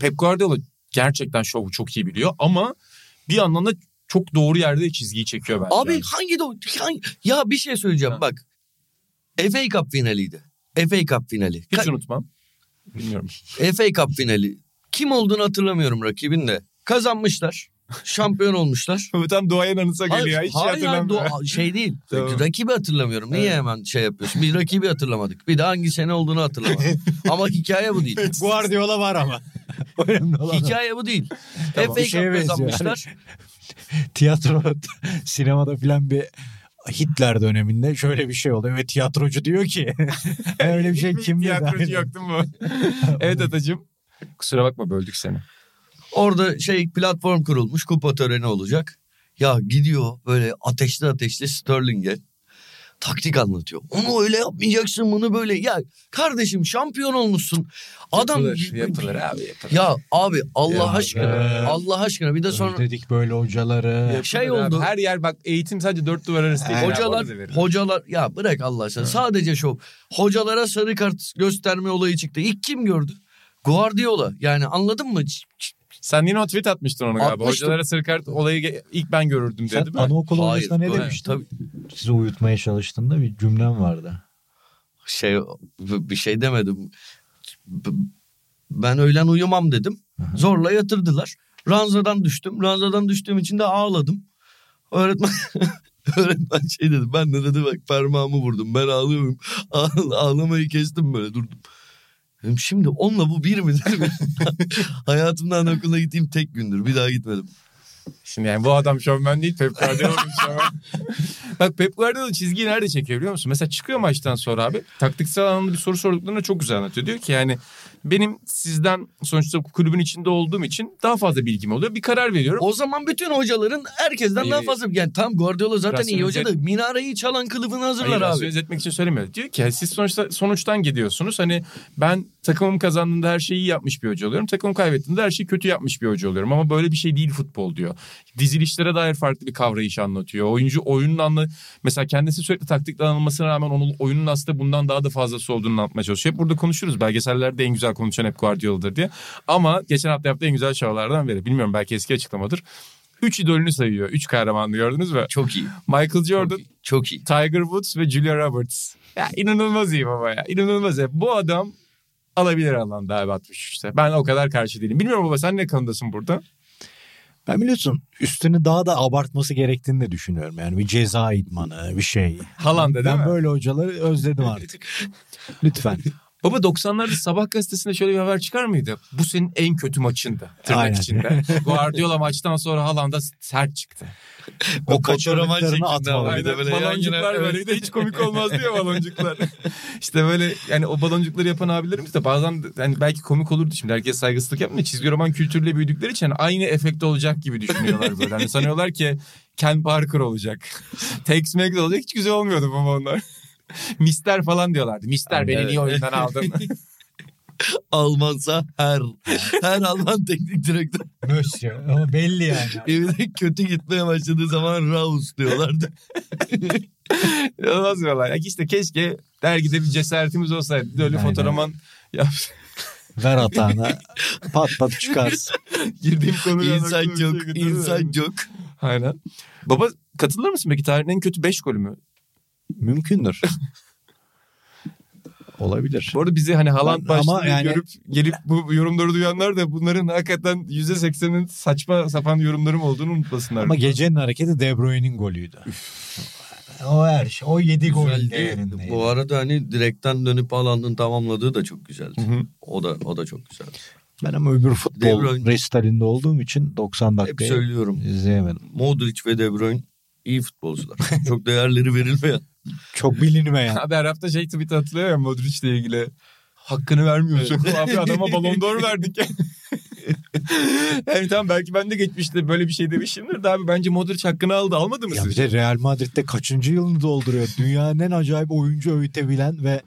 Pep Guardiola gerçekten şovu çok iyi biliyor ama bir yandan da çok doğru yerde çizgiyi çekiyor bence. Abi hangi de hangi, ya bir şey söyleyeceğim Ha. bak. FA Cup finaliydi. FA Cup finali. Hiç Ka- unutmam. Bilmiyorum. FA Cup finali. Kim olduğunu hatırlamıyorum rakibin de. Kazanmışlar. Şampiyon olmuşlar. Bu tam duayen anısa geliyor. Hiç hayır, hatırlamıyorum. doğa- şey değil. Tamam. Rakibi hatırlamıyorum. Niye Evet. hemen şey yapıyorsun? Bir rakibi hatırlamadık. Bir de hangi sene olduğunu hatırlamadık. Ama hikaye bu değil. Guardiola var ama. Önemli olan o. Hikaye bu değil. Tamam. FA Cup kazanmışlar. tiyatro sinemada filan bir Hitler döneminde şöyle bir şey oluyor ve tiyatrocu diyor ki öyle bir şey kim dedi? Tiyatrocu yok değil mi? evet Atacığım. Kusura bakma böldük seni. Orada şey platform kurulmuş. Kupa töreni olacak. Ya gidiyor böyle ateşli ateşli Sterling'e taktik anlatıyor. Onu öyle yapmayacaksın bunu böyle. Ya kardeşim şampiyon olmuşsun. Adam Yapılır, yapılır abi yapılır. Ya abi Allah Ya aşkına. Allah aşkına bir de sonra Dedik böyle hocaları. Yapılır şey abi. oldu. Her yer bak eğitim sadece dört duvar arası değil. Hocalar hocalar ya bırak Allah aşkına sadece şov. Hocalara sarı kart gösterme olayı çıktı. İlk kim gördü? Guardiola. Yani anladın mı? Sen yine o tweet atmıştın onu galiba. Atmıştım. Hocalara sarı kart olayı ilk ben görürdüm Sen dedi. mi? anaokulu Hayır, hocasına ne demiştin? tabii. Sizi uyutmaya çalıştığında bir cümlem vardı. Şey bir şey demedim. Ben öğlen uyumam dedim. Zorla yatırdılar. Ranzadan düştüm. Ranzadan düştüğüm için de ağladım. Öğretmen öğretmen şey dedi. Ben de dedi bak parmağımı vurdum. Ben ağlıyorum. Ağ- ağlamayı kestim böyle durdum. Dedim, şimdi onunla bu bir midir? Hayatımdan okula gittiğim tek gündür. Bir daha gitmedim. Şimdi yani bu adam şovmen değil Pep Guardiola şovmen. Bak Pep Guardiola çizgiyi nerede çekiyor biliyor musun? Mesela çıkıyor maçtan sonra abi taktiksel anlamda bir soru sorduklarında çok güzel anlatıyor. Diyor ki yani benim sizden sonuçta kulübün içinde olduğum için daha fazla bilgim oluyor. Bir karar veriyorum. O zaman bütün hocaların herkesten daha İyi. fazla yani tam Guardiola zaten iyi hoca da minareyi çalan kılıfını hazırlar Hayır, abi. etmek için söylemiyor. Diyor ki siz sonuçta sonuçtan gidiyorsunuz. Hani ben takımım kazandığında her şeyi iyi yapmış bir hoca oluyorum. Takımım kaybettiğinde her şeyi kötü yapmış bir hoca oluyorum. Ama böyle bir şey değil futbol diyor. Dizilişlere dair farklı bir kavrayış anlatıyor. Oyuncu oyunun anla mesela kendisi sürekli taktikle anılmasına rağmen onun oyunun aslında bundan daha da fazlası olduğunu anlatmaya çalışıyor. Hep burada konuşuruz. Belgesellerde en güzel konuşan hep Guardiola'dır diye. Ama geçen hafta yaptığı en güzel şovlardan biri. Bilmiyorum belki eski açıklamadır. Üç idolünü sayıyor. Üç kahramanını gördünüz mü? Çok iyi. Michael Jordan, Çok iyi. Çok iyi. Tiger Woods ve Julia Roberts. Ya inanılmaz iyi baba ya. İnanılmaz iyi. Bu adam alabilir alanda abi 63'te. Ben o kadar karşı değilim. Bilmiyorum baba sen ne kanındasın burada? Ben biliyorsun üstünü daha da abartması gerektiğini de düşünüyorum. Yani bir ceza idmanı bir şey. Haaland'da değil ben mi? böyle hocaları özledim artık. Lütfen. Baba 90'larda sabah gazetesinde şöyle bir haber çıkar mıydı? Bu senin en kötü maçındı. Tırnak Aynen. içinde. Guardiola maçtan sonra Haaland'a sert çıktı. O fotoğraflarını atmalı. Bir de böyle yan baloncuklar yana- böyleydi. Hiç komik olmaz diyor baloncuklar. işte böyle yani o baloncukları yapan abilerimiz de bazen yani belki komik olurdu şimdi. Herkes saygısızlık yapmıyor. Çizgi roman kültürüyle büyüdükleri için hani aynı efekte olacak gibi düşünüyorlar böyle. Hani sanıyorlar ki Ken Parker olacak. Tex-Mex olacak. Hiç güzel olmuyordu baba onlar. Mister falan diyorlardı. Mister beni Evet. niye oyundan aldın? Almansa her. Her Alman teknik direktör. Monsieur. Ama belli yani. Evine kötü gitmeye başladığı zaman Raus diyorlardı. İnanılmaz diyorlar. Ya işte keşke dergide bir cesaretimiz olsaydı. Böyle Aynen. fotoğraman yap. Ver hatana. Pat pat çıkarsın. Girdiğim konuya aklıma bir şey. Inside joke. Aynen. Baba katılır mısın peki tarihin en kötü 5 golü mü? Mümkündür. Olabilir. Bu arada bizi hani Haaland başlığını ama yani- görüp gelip bu yorumları duyanlar da bunların hakikaten %80'in saçma sapan yorumlarım olduğunu unutmasınlar. Ama gecenin hareketi De Bruyne'in golüydü. o her şey. O yedi gol. Bu arada hani direkten dönüp Haaland'ın tamamladığı da çok güzeldi. Hı hı. O da o da çok güzeldi. Ben ama öbür De futbol Bruyne- resitalinde olduğum için 90 Hep dakikayı söylüyorum. izleyemedim. Modric ve De Bruyne iyi futbolcular. çok değerleri verilmeyen. Çok bilinmeyen. Abi her hafta şey tweet atılıyor ya Modric'le ilgili. Hakkını vermiyorsun. Abi adama balon d'Or verdik ya. yani tamam belki ben de geçmişte böyle bir şey demişimdir de abi bence Modric hakkını aldı. Almadı mı Ya bir sizce? de Real Madrid'de kaçıncı yılını dolduruyor. Dünyanın en acayip oyuncu öğütebilen ve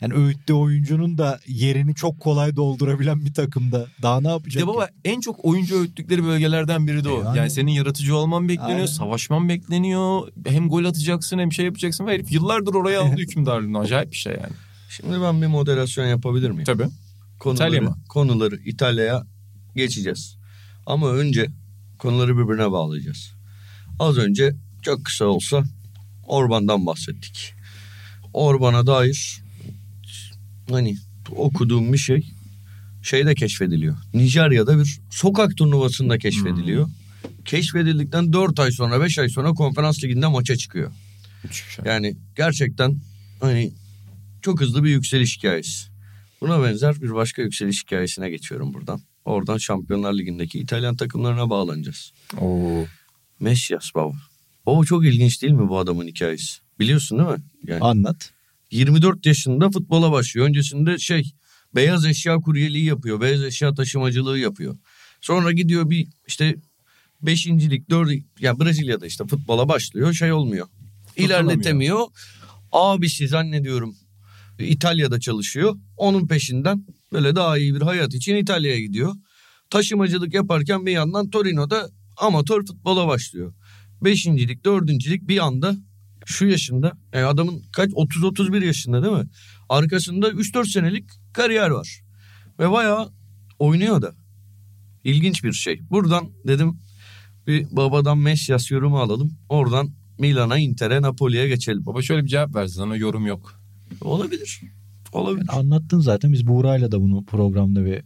yani öğüttüğü oyuncunun da yerini çok kolay doldurabilen bir takımda. Daha ne yapacak? de baba ki? en çok oyuncu öğüttükleri bölgelerden biri de o. E yani. Yani senin yaratıcı olman bekleniyor, Aynen. savaşman bekleniyor. Hem gol atacaksın hem şey yapacaksın. Ve herif yıllardır oraya aldı hükümdarlığını. Acayip bir şey yani. Şimdi ben bir moderasyon yapabilir miyim? Tabii. Konuları, İtalya mı? konuları İtalya'ya geçeceğiz. Ama önce konuları birbirine bağlayacağız. Az önce çok kısa olsa Orban'dan bahsettik. Orban'a dair hani okuduğum bir şey şeyde keşfediliyor. Nijerya'da bir sokak turnuvasında keşfediliyor. Keşfedildikten 4 ay sonra 5 ay sonra konferans liginde maça çıkıyor. Müthiş. Yani gerçekten hani çok hızlı bir yükseliş hikayesi. Buna benzer bir başka yükseliş hikayesine geçiyorum buradan. Oradan Şampiyonlar Ligi'ndeki İtalyan takımlarına bağlanacağız. Oo. Messias baba. O çok ilginç değil mi bu adamın hikayesi? Biliyorsun değil mi? Yani Anlat. 24 yaşında futbola başlıyor. Öncesinde şey beyaz eşya kuryeliği yapıyor. Beyaz eşya taşımacılığı yapıyor. Sonra gidiyor bir işte beşincilik, dördü ya Brezilya'da işte futbola başlıyor şey olmuyor. İlerletemiyor. Abisi zannediyorum İtalya'da çalışıyor. Onun peşinden böyle daha iyi bir hayat için İtalya'ya gidiyor. Taşımacılık yaparken bir yandan Torino'da amatör futbola başlıyor. Beşincilik, dördüncülük bir anda şu yaşında yani adamın kaç 30-31 yaşında değil mi? Arkasında 3-4 senelik kariyer var. Ve bayağı oynuyor da. İlginç bir şey. Buradan dedim bir babadan Messias yorumu alalım. Oradan Milan'a, Inter'e, Napoli'ye geçelim. Baba şöyle bir cevap versin sana yorum yok. Olabilir. Olabilir. Anlattın zaten biz Buğra'yla da bunu programda bir şey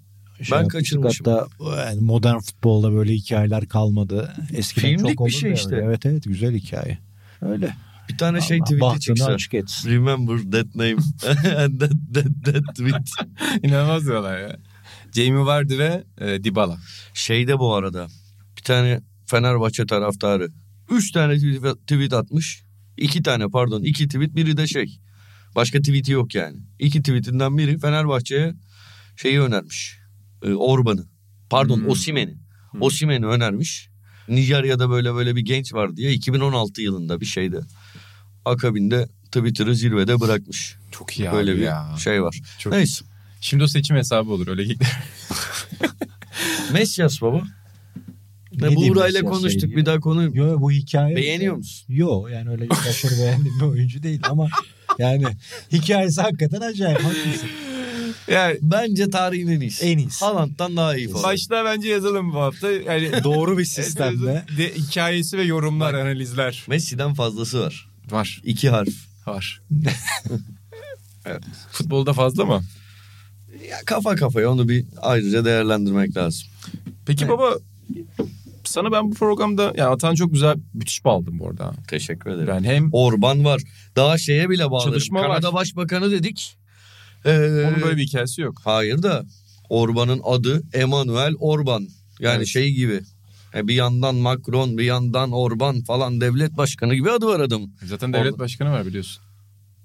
Ben yapmıştık. kaçırmışım. Hatta yani modern futbolda böyle hikayeler kalmadı. Eskiden Filmlik çok bir olurdu şey işte. öyle. Evet evet güzel hikaye. Öyle. Bir tane şey Allah tweet'i bahtını çıksa. açık etsin. Remember that name. And that, that, that tweet. İnanılmaz diyorlar ya. Jamie Vardy ve e, Dybala. Şeyde bu arada bir tane Fenerbahçe taraftarı. Üç tane tweet, tweet atmış. İki tane pardon iki tweet biri de şey. Başka tweet'i yok yani. İki tweetinden biri Fenerbahçe'ye şeyi önermiş. Ee, Orban'ı. Pardon Hmm. Osimen'i. Osimen'i önermiş. Nijerya'da böyle böyle bir genç var diye 2016 yılında bir şeyde. Akabinde Twitter'ı zirvede bırakmış. Çok iyi Böyle abi bir ya. şey var. Çok Neyse. Şimdi o seçim hesabı olur öyle. Messias baba. Ne Ne Buğra'yla Messias'la konuştuk ilgili? bir daha konu. Yo yo, bu hikaye. Beğeniyor musun? Yo yani öyle aşırı beğendiğim bir oyuncu değil ama yani hikayesi hakikaten acayip haklısın. yani Bence tarihin en iyisi. En iyisi. Haaland'dan daha iyi falan. başta bence yazalım bu hafta. Yani Doğru bir sistemle. de, hikayesi ve yorumlar, analizler Messi'den fazlası var. Var. İki harf. Var. evet. Futbolda fazla mı? Ya kafa kafaya onu bir ayrıca değerlendirmek lazım. Peki Evet. baba sana ben bu programda yani Atan çok güzel müthiş bağladım bu arada. Teşekkür ederim. Yani hem Orban var. Daha şeye bile bağlarım. Çalışma var. Kanada Başbakanı dedik. Ee, onun böyle bir hikayesi yok. Hayır da Orban'ın adı Emmanuel Orban. Yani Evet. şey gibi. E, bir yandan Macron bir yandan Orban falan devlet başkanı gibi adı var adamın. Zaten devlet Orada- başkanı var biliyorsun.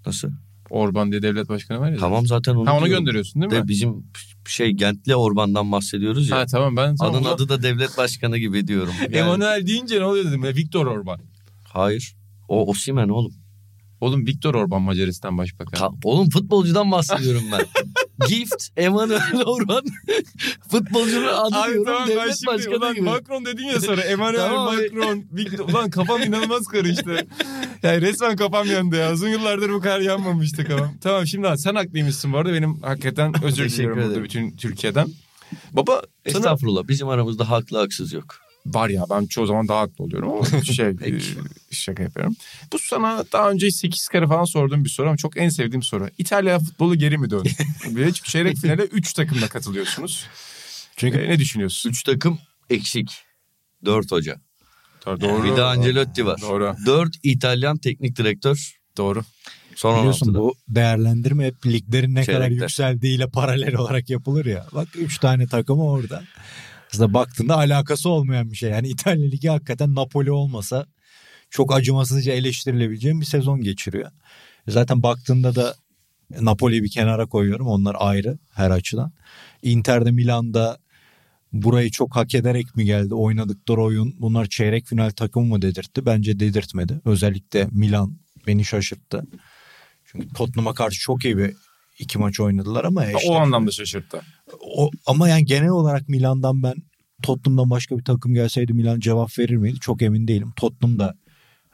Nasıl? Orban diye devlet başkanı var ya. Tamam zaten onu Ha onu diyorum. gönderiyorsun değil De mi? bizim şey Gentli Orban'dan bahsediyoruz ya. Ha tamam ben tamam, Adın ona- adı da devlet başkanı gibi diyorum. Yani- Emanuel deyince ne oluyor dedim ya Viktor Orban. Hayır. O Osimen oğlum. Oğlum Viktor Orban Macaristan Başbakanı. Ta- oğlum futbolcudan bahsediyorum ben. Gift Emmanuel adı Abi diyorum tamam devlet şimdi başkanı ulan gibi. Macron dedin ya sonra Emmanuel Tamam. Macron Victor ulan kafam inanılmaz karıştı. Yani resmen kafam yandı ya. Uzun yıllardır bu kadar yanmamıştı kafam. Tamam şimdi sen haklıymışsın bu arada. Benim hakikaten özür diliyorum burada bütün Türkiye'den. Baba sana Estağfurullah bizim aramızda haklı haksız yok. Var ya ben çoğu zaman daha haklı oluyorum ama şey e, şaka yapıyorum. Bu sana daha önce 8 kere falan sorduğum bir soru ama çok en sevdiğim soru. İtalya futbolu geri mi döndü? Bir çünkü çeyrek finale 3 takımla katılıyorsunuz. Çünkü E, ne düşünüyorsun? Üç takım eksik. Dört hoca. Doğru. Bir de Ancelotti var. Doğru. Dört İtalyan teknik direktör. Doğru. Son biliyorsun 16'da. bu değerlendirme hep liglerin ne kadar Çeyrekler. yükseldiğiyle paralel olarak yapılır ya. Bak 3 tane takımı orada. Aslında baktığında alakası olmayan bir şey. Yani İtalya Ligi hakikaten Napoli olmasa çok acımasızca eleştirilebileceğim bir sezon geçiriyor. Zaten baktığında da Napoli'yi bir kenara koyuyorum. Onlar ayrı her açıdan. Inter'de Milan'da burayı çok hak ederek mi geldi? Oynadıkları oyun bunlar çeyrek final takımı mı dedirtti? Bence dedirtmedi. Özellikle Milan beni şaşırttı. Çünkü Tottenham'a karşı çok iyi bir iki maç oynadılar ama işte- O anlamda şaşırttı. O, ama yani genel olarak Milan'dan ben Tottenham'dan başka bir takım gelseydi Milan cevap verir miydi? Çok emin değilim. Tottenham da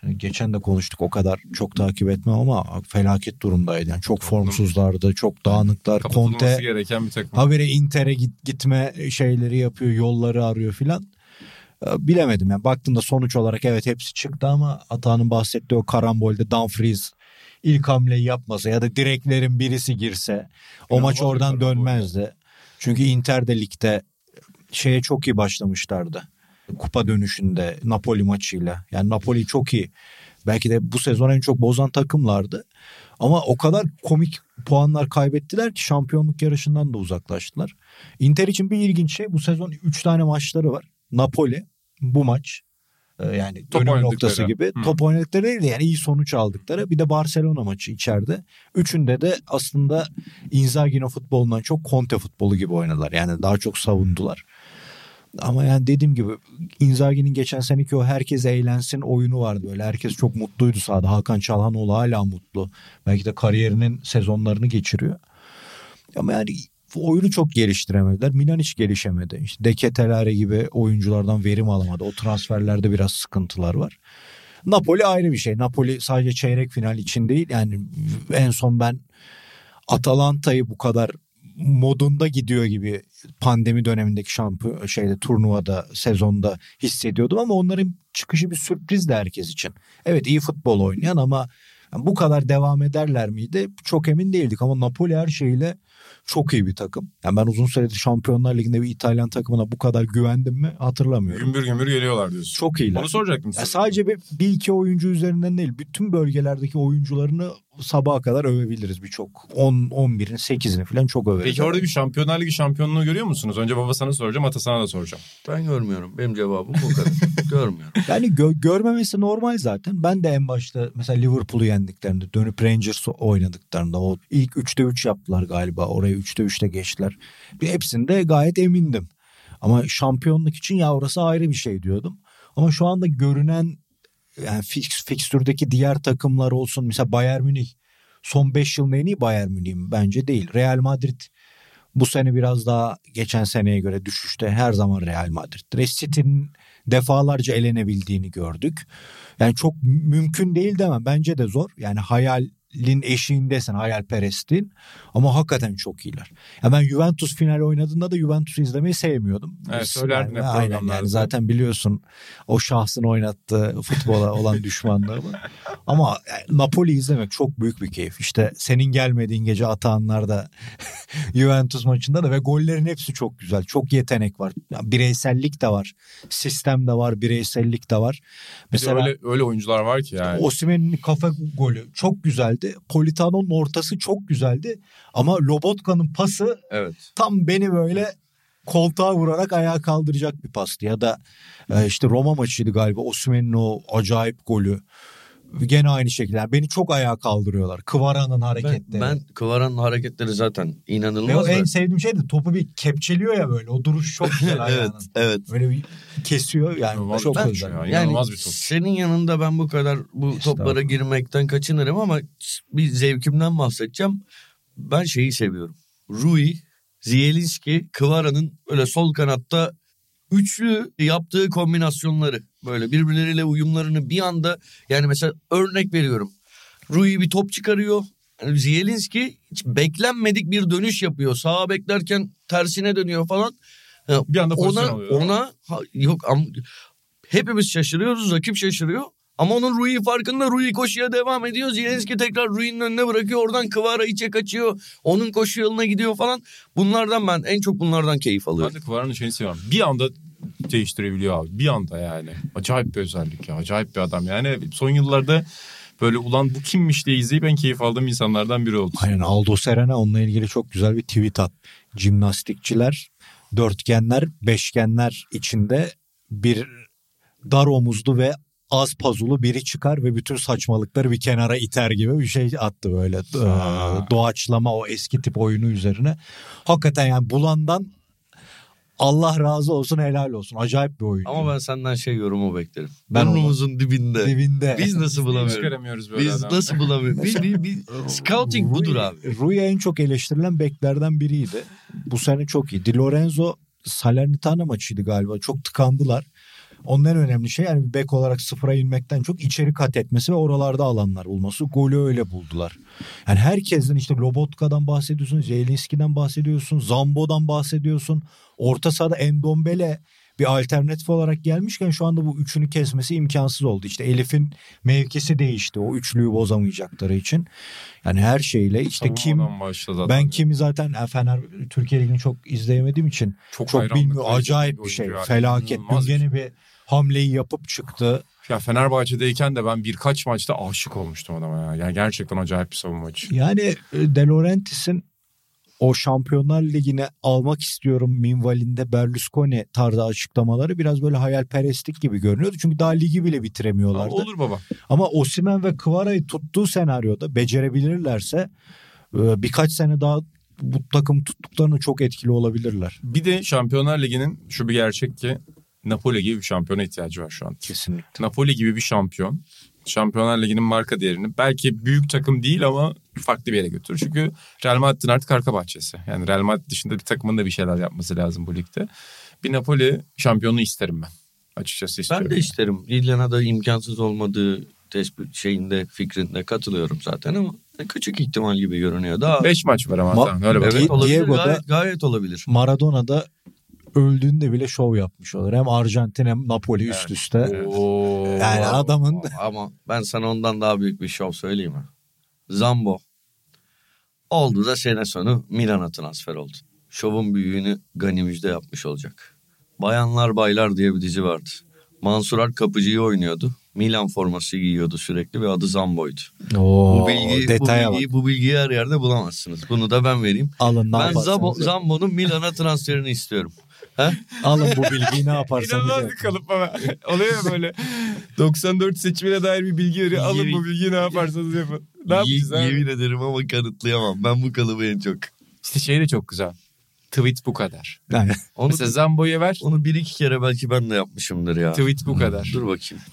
hani geçen de konuştuk o kadar çok takip etmem ama felaket durumdaydı. Yani çok formsuzlardı, çok dağınıklar. Conte gereken bir takım. habire Inter'e git, gitme şeyleri yapıyor, yolları arıyor filan. Ee, Bilemedim yani baktığında sonuç olarak evet hepsi çıktı ama Atağan'ın bahsettiği o karambolde Dumfries ilk hamleyi yapmasa ya da direklerin birisi girse o İnanılmaz maç oradan dönmezdi. Çünkü Inter de ligde şeye çok iyi başlamışlardı. Kupa dönüşünde Napoli maçıyla. Yani Napoli çok iyi. Belki de bu sezon en çok bozan takımlardı. Ama o kadar komik puanlar kaybettiler ki şampiyonluk yarışından da uzaklaştılar. Inter için bir ilginç şey bu sezon 3 tane maçları var. Napoli bu maç e, yani Top dönüm noktası gibi Hı. top oynadıkları değil de yani iyi sonuç aldıkları bir de Barcelona maçı içeride. Üçünde de aslında Inzaghi'nin futbolundan çok Conte futbolu gibi oynadılar. Yani daha çok savundular. Ama yani dediğim gibi Inzaghi'nin geçen seneki o herkes eğlensin oyunu vardı böyle. Herkes çok mutluydu sahada. Hakan Çalhanoğlu hala mutlu. Belki de kariyerinin sezonlarını geçiriyor. Ama yani oyunu çok geliştiremediler. Milan hiç gelişemedi. İşte Deketelare gibi oyunculardan verim alamadı. O transferlerde biraz sıkıntılar var. Napoli ayrı bir şey. Napoli sadece çeyrek final için değil. Yani en son ben Atalanta'yı bu kadar modunda gidiyor gibi pandemi dönemindeki şampiyon şeyde turnuvada sezonda hissediyordum ama onların çıkışı bir sürprizdi herkes için. Evet iyi futbol oynayan ama bu kadar devam ederler miydi? Çok emin değildik ama Napoli her şeyle çok iyi bir takım. Yani ben uzun süredir Şampiyonlar Ligi'nde bir İtalyan takımına bu kadar güvendim mi hatırlamıyorum. Gümbür gümbür geliyorlar diyorsun. Çok iyiler. Onu soracaktım size. Ya sadece bir, bir iki oyuncu üzerinden değil. Bütün bölgelerdeki oyuncularını sabaha kadar övebiliriz birçok. 10 11'in 8'ini falan çok överiz. Peki orada bir Şampiyonlar Ligi şampiyonluğu görüyor musunuz? Önce baba sana soracağım, ata sana da soracağım. Ben görmüyorum. Benim cevabım bu kadar. görmüyorum. Yani gö- görmemesi normal zaten. Ben de en başta mesela Liverpool'u yendiklerinde dönüp Rangers oynadıklarında o ilk 3'te 3 yaptılar galiba. Oraya 3'te 3'te geçtiler. Bir hepsinde gayet emindim. Ama şampiyonluk için ya orası ayrı bir şey diyordum. Ama şu anda görünen yani fix, fikstürdeki diğer takımlar olsun. Mesela Bayern Münih son 5 yılın en iyi Bayern Münih? Bence değil. Real Madrid bu sene biraz daha geçen seneye göre düşüşte her zaman Real Madrid. City'nin defalarca elenebildiğini gördük. Yani çok mümkün değil demem. Bence de zor. Yani hayalin eşiğindesin hayalperestliğin. Ama hakikaten çok iyiler. Ya ben Juventus final oynadığında da Juventus'u izlemeyi sevmiyordum. Evet, söylerdin hep Aynen yani zaten biliyorsun o şahsın oynattığı futbola olan düşmanlığımı. Ama yani Napoli izlemek çok büyük bir keyif. İşte senin gelmediğin gece Atahanlar'da Juventus maçında da ve gollerin hepsi çok güzel. Çok yetenek var. Ya Bireysellik de var. Sistem de var. Bireysellik de var. Mesela Mesela öyle, öyle oyuncular var ki yani. Osimhen'in kafa golü çok güzeldi. Politano'nun ortası çok güzeldi. Ama Lobotka'nın pası Evet. tam beni böyle koltuğa vurarak ayağa kaldıracak bir pastı. Ya da e, işte Roma maçıydı galiba Osimhen'in o acayip golü. Gene aynı şekilde. Yani beni çok ayağa kaldırıyorlar. Kıvara'nın Ben, hareketleri. ben Kıvaran'ın hareketleri zaten Ve o inanılmaz. en da- sevdiğim şey de topu bir kepçeliyor ya böyle. O duruş çok güzel evet, ayağının. evet. Böyle bir kesiyor yani. İnanılmaz çok top özel. ya. Yani İnanılmaz bir top. senin yanında ben bu kadar bu Estağfurullah. toplara girmekten kaçınırım ama bir zevkimden bahsedeceğim. Ben şeyi seviyorum. Rui, Zielinski, Kıvara'nın böyle sol kanatta üçlü yaptığı kombinasyonları böyle birbirleriyle uyumlarını bir anda yani mesela örnek veriyorum. Rui bir top çıkarıyor. Yani Zielinski hiç beklenmedik bir dönüş yapıyor. Sağa beklerken tersine dönüyor falan. Ya Bir anda ona alıyor. ona ha- yok am, hepimiz şaşırıyoruz rakip şaşırıyor ama onun Rui farkında Rui koşuya devam ediyor Zielinski tekrar Rui'nin önüne bırakıyor oradan Kıvara içe kaçıyor onun koşu yoluna gidiyor falan bunlardan ben en çok bunlardan keyif Ben alıyorum. de Kıvara'nın şeyini seviyorum. Bir anda değiştirebiliyor abi. Bir anda yani. Acayip bir özellik ya. Acayip bir adam. Yani son yıllarda böyle ulan bu kimmiş diye izleyip en keyif aldığım insanlardan biri oldu. Aynen Aldo Serena onunla ilgili çok güzel bir tweet at. Jimnastikçiler dörtgenler, beşgenler içinde bir dar omuzlu ve az pazulu biri çıkar ve bütün saçmalıkları bir kenara iter gibi bir şey attı böyle. Ee, doğaçlama o eski tip oyunu üzerine. Hakikaten yani bulandan Allah razı olsun helal olsun. Acayip bir oyun. Ama ben senden şey yorumu beklerim. Ben Burnumuzun dibinde. Dibinde. Biz nasıl bulamıyoruz? çıkaramıyoruz böyle Biz adam? nasıl bulamıyoruz? Bir, bir, bir, scouting Rui- budur abi. Rui en çok eleştirilen beklerden biriydi. Bu sene çok iyi. Di Lorenzo Salernitana maçıydı galiba. Çok tıkandılar. Onun en önemli şey yani bir bek olarak sıfıra inmekten çok içeri kat etmesi ve oralarda alanlar bulması. Golü öyle buldular. Yani herkesin işte Lobotka'dan bahsediyorsun, Zelinski'den bahsediyorsun, Zambo'dan bahsediyorsun. Orta sahada Endombele bir alternatif olarak gelmişken şu anda bu üçünü kesmesi imkansız oldu. İşte Elif'in mevkisi değişti o üçlüyü bozamayacakları için. Yani her şeyle işte kim başladı ben kimi zaten Fener Türkiye Ligi'ni çok izleyemediğim için çok, çok hayranlık bilmiyor. duyduğum Acayip bir oyuncu şey. ya. Felaket. Dün bir şey. gene bir hamleyi yapıp çıktı. Ya Fenerbahçe'deyken de ben birkaç maçta aşık olmuştum adama ya. Yani gerçekten acayip bir savunmacı. Yani e, De Laurentiis'in o Şampiyonlar Ligi'ne almak istiyorum minvalinde Berlusconi tarzı açıklamaları biraz böyle hayalperestlik gibi görünüyordu. Çünkü daha ligi bile bitiremiyorlardı. Olur baba. Ama Osimhen ve Kvara'yı tuttuğu senaryoda becerebilirlerse e, birkaç sene daha bu takım tuttuklarına çok etkili olabilirler. Bir de Şampiyonlar Ligi'nin şu bir gerçek ki Napoli gibi bir şampiyona ihtiyacı var şu an. Kesinlikle. Napoli gibi bir şampiyon. Şampiyonlar Ligi'nin marka değerini belki büyük takım değil ama farklı bir yere götürür. Çünkü Real Madrid'in artık arka bahçesi. Yani Real Madrid dışında bir takımın da bir şeyler yapması lazım bu ligde. Bir Napoli şampiyonu isterim ben. Açıkçası istiyorum. Ben de isterim. Lilian'a da imkansız olmadığı tespit şeyinde fikrinde katılıyorum zaten ama küçük ihtimal gibi görünüyor. Daha 5 maç var ama Ma- tamam, öyle bak. Evet olabilir. Diego'da- Gayet, gayet olabilir. Maradona'da öldüğünde bile şov yapmış olur. Hem Arjantin hem Napoli üst üste. Oo. Yani adamın Ama ben sana ondan daha büyük bir şov söyleyeyim mi? Zambo. Oldu da sene sonu Milan'a transfer oldu. Şovun büyüğünü Gani Müjde yapmış olacak. Bayanlar Baylar diye bir dizi vardı. Mansur Ak kapıcıyı oynuyordu. Milan forması giyiyordu sürekli ve adı Zambo'ydu. Oo, Bu bilgiyi, bu, detaya bak. bilgiyi, bu bilgiyi her yerde bulamazsınız. Bunu da ben vereyim. Alın ne ben yaparsanız yapın. Zambo'nun Milan'a transferini istiyorum. He? Alın bu bilgiyi ne yaparsanız İnanılmaz bir kalıp ama. Oluyor ya böyle 94 seçimine dair bir bilgi veriyor. Alın Yemin- bu bilgiyi ne yaparsanız yapın. Ne yapacağız Ye- abi? Yemin ederim ama kanıtlayamam. Ben bu kalıbı en çok. İşte şey de çok güzel. Tweet bu kadar. Yani, Onu, Mesela Zambo'ya ver. onu bir iki kere belki ben de yapmışımdır ya. Tweet bu kadar. Dur bakayım.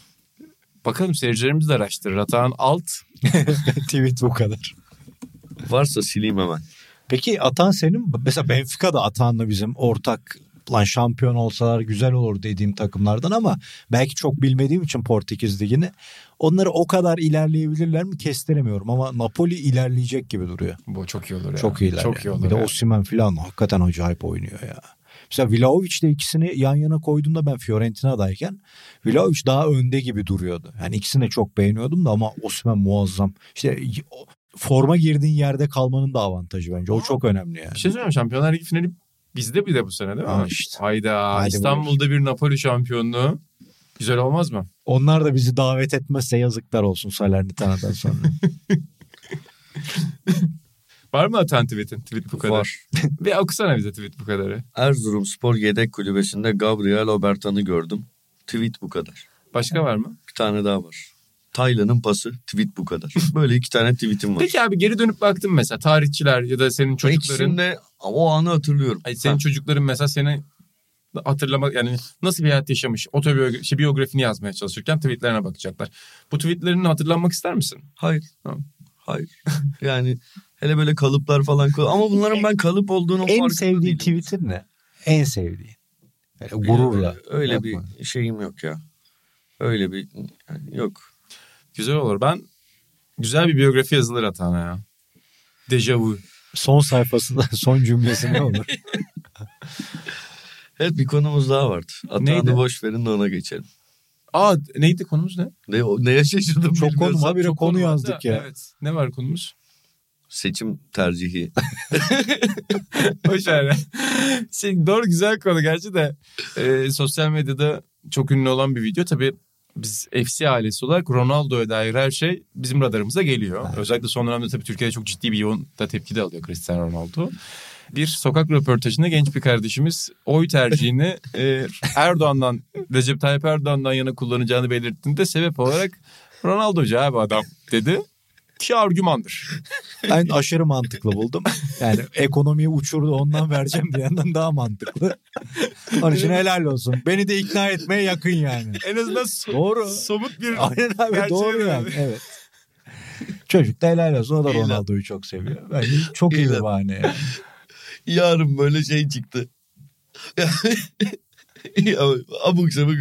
Bakalım seyircilerimiz de araştırır. Atağın alt. tweet bu kadar. Varsa sileyim hemen. Peki Atan senin mesela Benfica'da Atan'la bizim ortak lan şampiyon olsalar güzel olur dediğim takımlardan ama belki çok bilmediğim için Portekiz Ligi'ni onları o kadar ilerleyebilirler mi kestiremiyorum ama Napoli ilerleyecek gibi duruyor. Bu çok iyi olur ya. Çok iyiler. Çok iyi olur. Bir de. Osimhen falan hakikaten acayip oynuyor ya. Mesela Vlahovic de ikisini yan yana koyduğumda ben Fiorentina'dayken Vlahovic daha önde gibi duruyordu. Yani ikisini çok beğeniyordum da ama Osimhen muazzam. İşte forma girdiğin yerde kalmanın da avantajı bence. O çok önemli yani. Bir şey söyleyeyim Şampiyonlar Ligi finali bizde bir de bu sene değil mi? İşte. Hayda. Hadi İstanbul'da bir Napoli şampiyonluğu. Güzel olmaz mı? Onlar da bizi davet etmezse yazıklar olsun Salernitano'dan sonra. Var mı atan tweet'in? Tweet bu kadar. Var. Bir okusana bize tweet bu kadarı. Erzurum Spor Yedek Kulübesi'nde Gabriel Obertan'ı gördüm. Tweet bu kadar. Başka var mı? Bir tane daha var. Taylan'ın pası tweet bu kadar. Böyle iki tane tweetim var. Peki abi geri dönüp baktın mesela tarihçiler ya da senin çocukların İkisinde o anı hatırlıyorum. Ay, senin Ha. çocukların mesela seni hatırlama yani nasıl bir hayat yaşamış otobiyografi şey, biyografini yazmaya çalışırken tweetlerine bakacaklar. Bu tweetlerini hatırlanmak ister misin? Hayır. Tamam. Hayır. yani hele böyle kalıplar falan. Ama bunların ben kalıp olduğunu en sevdiğin tweet'in ne? En sevdiğin. Böyle gururla. Öyle Yapma. bir şeyim yok ya. Öyle bir yani yok. Güzel olur. Ben güzel bir biyografi yazılır Atana ya. Dejavu. Son sayfasında son cümlesi ne olur? Evet bir konumuz daha vardı. Atağını boş verin de ona geçelim. Aa neydi konumuz ne? Ne, neye şaşırdım Çok konu habire konu da, yazdık ya. Evet. Ne var konumuz? Seçim tercihi. Boş ver. şey, doğru güzel konu gerçi de e, sosyal medyada çok ünlü olan bir video. Tabii biz FC ailesi olarak Ronaldo'ya dair her şey bizim radarımıza geliyor. Özellikle son dönemde tabii Türkiye'de çok ciddi bir yoğun da tepki de alıyor Cristiano Ronaldo. Bir sokak röportajında genç bir kardeşimiz oy tercihini e, Erdoğan'dan, Recep Tayyip Erdoğan'dan yana kullanacağını belirttiğinde sebep olarak Ronaldo'cu abi adam dedi. Ki argümandır. Ben aşırı mantıklı buldum. Yani ekonomiyi uçurdu ondan vereceğim diyenden daha mantıklı. Onun için helal olsun. Beni de ikna etmeye yakın yani. En azından so- Doğru. somut bir Aynen abi doğru yani. Evet. Çocuk da helal olsun. O da. Ronaldo'yu çok seviyor. Bence çok iyi bir bahane yani. Yarın böyle şey çıktı. Ya abuk sabuk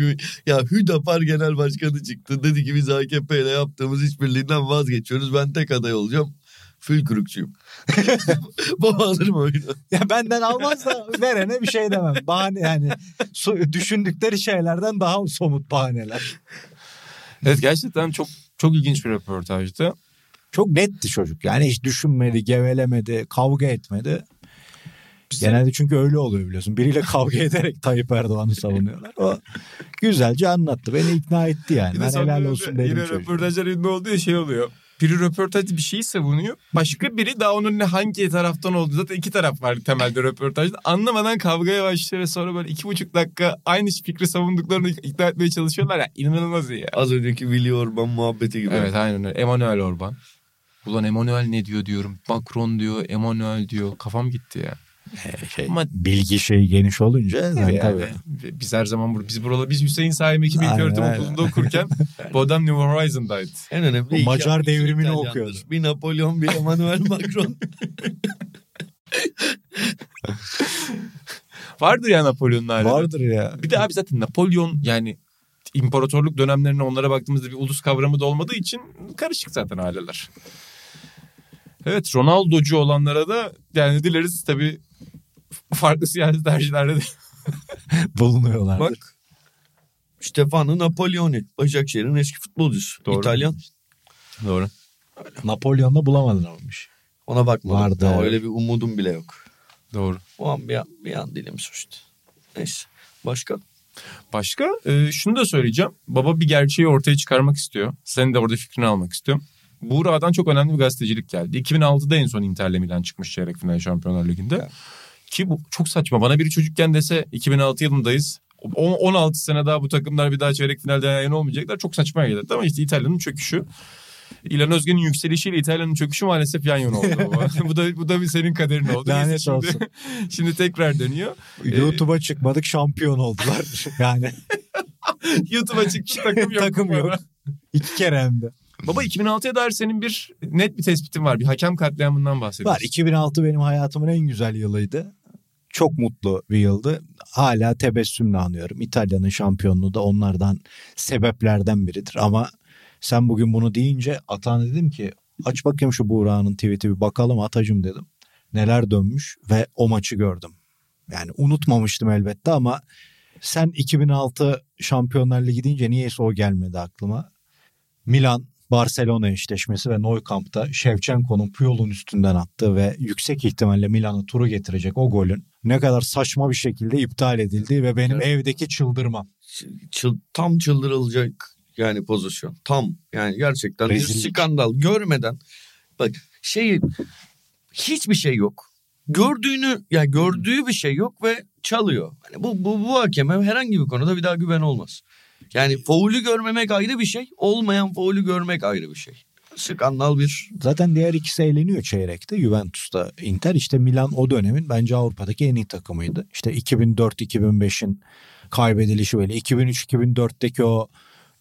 ya Hüdapar Genel Başkanı çıktı. Dedi ki biz AKP ile yaptığımız işbirliğinden vazgeçiyoruz. Ben tek aday olacağım. Fülkürükçüyüm. Baba alırım oyunu. Ya benden almaz da verene bir şey demem. Bahane yani düşündükleri şeylerden daha somut bahaneler. Evet gerçekten çok çok ilginç bir röportajdı. Çok netti çocuk. Yani hiç düşünmedi, gevelemedi, kavga etmedi. Genelde çünkü öyle oluyor biliyorsun. Biriyle kavga ederek Tayyip Erdoğan'ı savunuyorlar. O güzelce anlattı. Beni ikna etti yani. Bir Ben helal olsun dedim Yine çocuğa. röportajlar ünlü olduğu şey oluyor. Biri röportajda bir şeyi savunuyor. Başka biri daha onun ne hangi taraftan olduğu. Zaten iki taraf var temelde röportajda. Anlamadan kavgaya başlıyor ve sonra böyle iki buçuk dakika aynı fikri savunduklarını ikna etmeye çalışıyorlar ya. İnanılmaz iyi ya. Az önceki Willy Orban muhabbeti gibi. Evet aynen öyle. Emmanuel Orban. Ulan Emmanuel ne diyor diyorum. Macron diyor, Emmanuel diyor. Kafam gitti ya. Şey, Ama- bilgi şeyi geniş olunca sen Yani tabii. Biz her zaman bur- biz buralı biz Hüseyin Saim Ekim Aynen, İlköğretim aynen. Okulunda okurken bu adam New Horizon'daydı. En önemli O Macar devrimini okuyordu. Bir Napolyon bir Emmanuel Macron. Vardır ya Napolyon'un hali. Vardır ya. Bir de abi zaten Napolyon yani imparatorluk dönemlerine onlara baktığımızda bir ulus kavramı da olmadığı için karışık zaten aileler. Evet Ronaldo'cu olanlara da yani dileriz tabii farklı siyasi tercihlerde de. Bulunuyorlardır. Bak. Stefano Napoleoni. Başakşehir'in eski futbolcusu. Doğru. İtalyan. Doğru. Napolyon'da bulamadın olmuş. Ona bakmadım. Vardı, evet. Öyle bir umudum bile yok. Doğru. O an bir an, bir an dilim suçtu. Neyse. Başka? Başka e, şunu da söyleyeceğim. Baba bir gerçeği ortaya çıkarmak istiyor. Senin de orada fikrini almak istiyorum. Buğra'dan çok önemli bir gazetecilik geldi. 2006'da en son Inter'le Milan çıkmış çeyrek final Şampiyonlar Ligi'nde. Ki bu çok saçma. Bana biri çocukken dese 2006 yılındayız. O- 16 sene daha bu takımlar bir daha çeyrek finalde yan olmayacaklar. Çok saçma gelirdi ama işte İtalya'nın çöküşü. İlhan Özgen'in yükselişiyle İtalya'nın çöküşü maalesef yan yana oldu. bu da bu da bir senin kaderin oldu. Neyse Lanet şimdi, olsun. şimdi tekrar dönüyor. YouTube'a çıkmadık şampiyon oldular. yani YouTube'a çıkmış takım yok. takım yok. İki kere hem de. Baba 2006'ya dair senin bir net bir tespitin var. Bir hakem katliamından bahsediyorsun. Var 2006 benim hayatımın en güzel yılıydı. Çok mutlu bir yıldı. Hala tebessümle anıyorum. İtalya'nın şampiyonluğu da onlardan sebeplerden biridir. Ama sen bugün bunu deyince Atan dedim ki aç bakayım şu Buğra'nın tweet'i bir bakalım Atacım dedim. Neler dönmüş ve o maçı gördüm. Yani unutmamıştım elbette ama sen 2006 Şampiyonlar Ligi deyince niyeyse o gelmedi aklıma. Milan Barcelona eşleşmesi ve Nou Camp'ta Shevchenko'nun Puyol'un üstünden attığı ve yüksek ihtimalle Milan'ı turu getirecek o golün ne kadar saçma bir şekilde iptal edildiği ve benim evdeki çıldırmam. Çıl- tam çıldırılacak yani pozisyon. Tam yani gerçekten bir Rezillik. skandal görmeden bak şey hiçbir şey yok. Gördüğünü yani gördüğü bir şey yok ve çalıyor. Hani bu bu bu hakeme herhangi bir konuda bir daha güven olmaz. Yani faulü görmemek ayrı bir şey, olmayan faulü görmek ayrı bir şey. Skandal bir Zaten diğer ikisi eğleniyor çeyrekte. Juventus'ta Inter işte Milan o dönemin bence Avrupa'daki en iyi takımıydı. İşte 2004-2005'in kaybedilişi böyle 2003-2004'teki o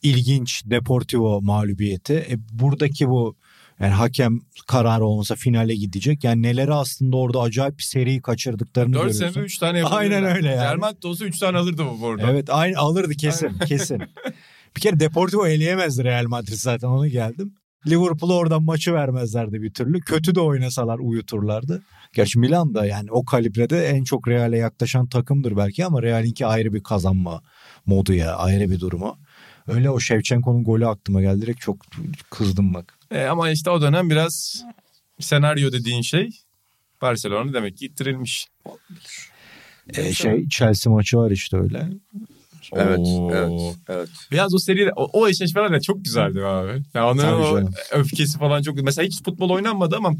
ilginç Deportivo mağlubiyeti. E, buradaki bu yani hakem kararı olmasa finale gidecek. Yani neleri aslında orada acayip bir seri kaçırdıklarını 4 görüyorsun. senede 3 tane Aynen yapabilirler. öyle yani. Germant olsa 3 tane alırdı bu orada. Evet aynı alırdı kesin kesin. Bir kere Deportivo eleyemezdi Real Madrid zaten onu geldim. Liverpool'a oradan maçı vermezlerdi bir türlü. Kötü de oynasalar uyuturlardı. Gerçi Milan da yani o kalibrede en çok Real'e yaklaşan takımdır belki ama Real'inki ayrı bir kazanma modu ya ayrı bir durumu. Öyle o Shevchenko'nun golü aklıma geldi direkt çok kızdım bak. E, ama işte o dönem biraz senaryo dediğin şey Barcelona demek ki ittirilmiş. E, şey Chelsea maçı var işte öyle. Evet, Oo. evet, evet. Biraz o seri o, o eşleşmeler de çok güzeldi abi. Yani onun Tabii o canım. öfkesi falan çok Mesela hiç futbol oynanmadı ama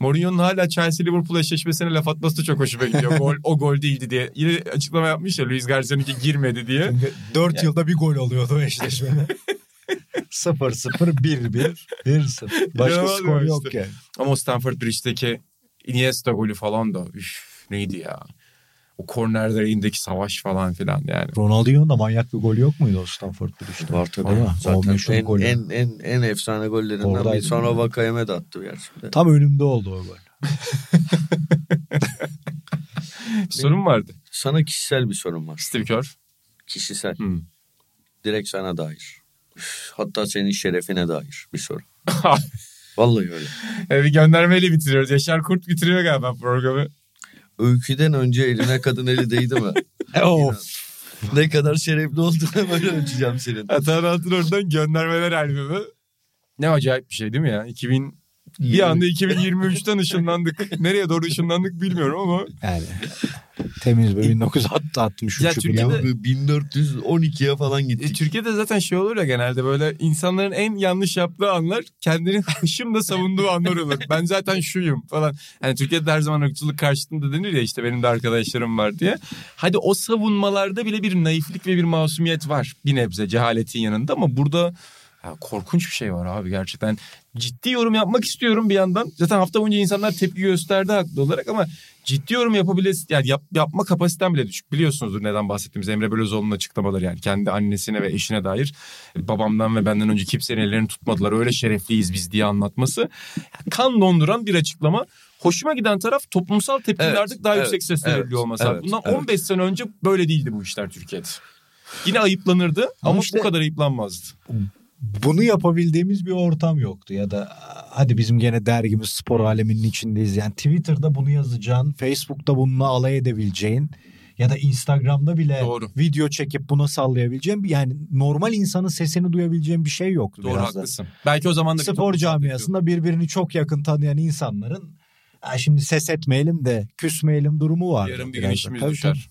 Mourinho'nun hala Chelsea Liverpool eşleşmesine laf atması da çok hoşuma gidiyor. gol, o gol değildi diye. Yine açıklama yapmış ya Luis Garcia'nınki girmedi diye. 4 yılda bir gol oluyordu o eşleşmede. 0-0, 1-1, 1-0. Başka İnanılmaz skor bir yok işte. yani. Ama o Stamford Bridge'deki Iniesta golü falan da üf, neydi ya. O kornerlerindeki savaş falan filan yani. Ronaldinho'nun da manyak bir golü yok muydu o Stamford Bridge'de? Var tabii. Değil mi? Zaten en, golü. en, en, en efsane gollerinden Oradaydı bir. Sonra? Vakayeme de attı gerçekten. Tam önümde oldu o gol. Sorun vardı. Sana kişisel bir sorum var. Steve Kerr. Kişisel. Hmm. Direkt sana dair. Hatta senin şerefine dair bir soru. Vallahi öyle. E, bir göndermeyle bitiriyoruz. Yaşar Kurt bitiriyor galiba programı. Öyküden önce eline kadın eli değdi mi? of. ne kadar şerefli olduğunu böyle ölçeceğim senin. Atan Altın oradan göndermeler albümü. Ne acayip bir şey değil mi ya? 2000 bir anda 2023'ten ışınlandık. Nereye doğru ışınlandık bilmiyorum ama Yani temiz böyle 1963 Ya. Türkiye'de- 1412'ye falan E, gittik. Türkiye'de zaten şey olur ya genelde böyle insanların en yanlış yaptığı anlar kendini hışımla savunduğu anlar olur. Ben zaten şuyum falan. Hani Türkiye'de her zaman ırkçılık karşıtında denir ya işte benim de arkadaşlarım var diye. Hadi o savunmalarda bile bir naiflik ve bir masumiyet var bir nebze cehaletin yanında ama burada ya korkunç bir şey var abi gerçekten. Ciddi yorum yapmak istiyorum bir yandan. Zaten hafta boyunca insanlar tepki gösterdi haklı olarak ama ciddi yorum yapabile yani yap- yapma kapasitem bile düşük. Biliyorsunuzdur neden bahsettiğimiz Emre Belözoğlu'nun açıklamaları yani kendi annesine ve eşine dair babamdan ve benden önce kimsenin ellerini tutmadılar. Öyle şerefliyiz biz diye anlatması. Kan donduran bir açıklama. Hoşuma giden taraf toplumsal tepkinin Evet, artık daha evet, yüksek sesle evet, veriliyor olması. evet, Bundan evet. 15 sene önce böyle değildi bu işler Türkiye'de. Yine ayıplanırdı ama, Ama işte- bu kadar ayıplanmazdı. Bunu yapabildiğimiz bir ortam yoktu ya da hadi bizim gene dergimiz spor aleminin içindeyiz yani Twitter'da bunu yazacağın, Facebook'ta bununla alay edebileceğin ya da Instagram'da bile Doğru. video çekip buna sallayabileceğin bir- yani normal insanın sesini duyabileceğin bir şey yoktu Doğru biraz da. haklısın. Belki o zaman da Spor camiasında birbirini çok yakın tanıyan insanların "Ha şimdi ses etmeyelim de küsmeyelim durumu var. Yarın bir gün işimiz düşer.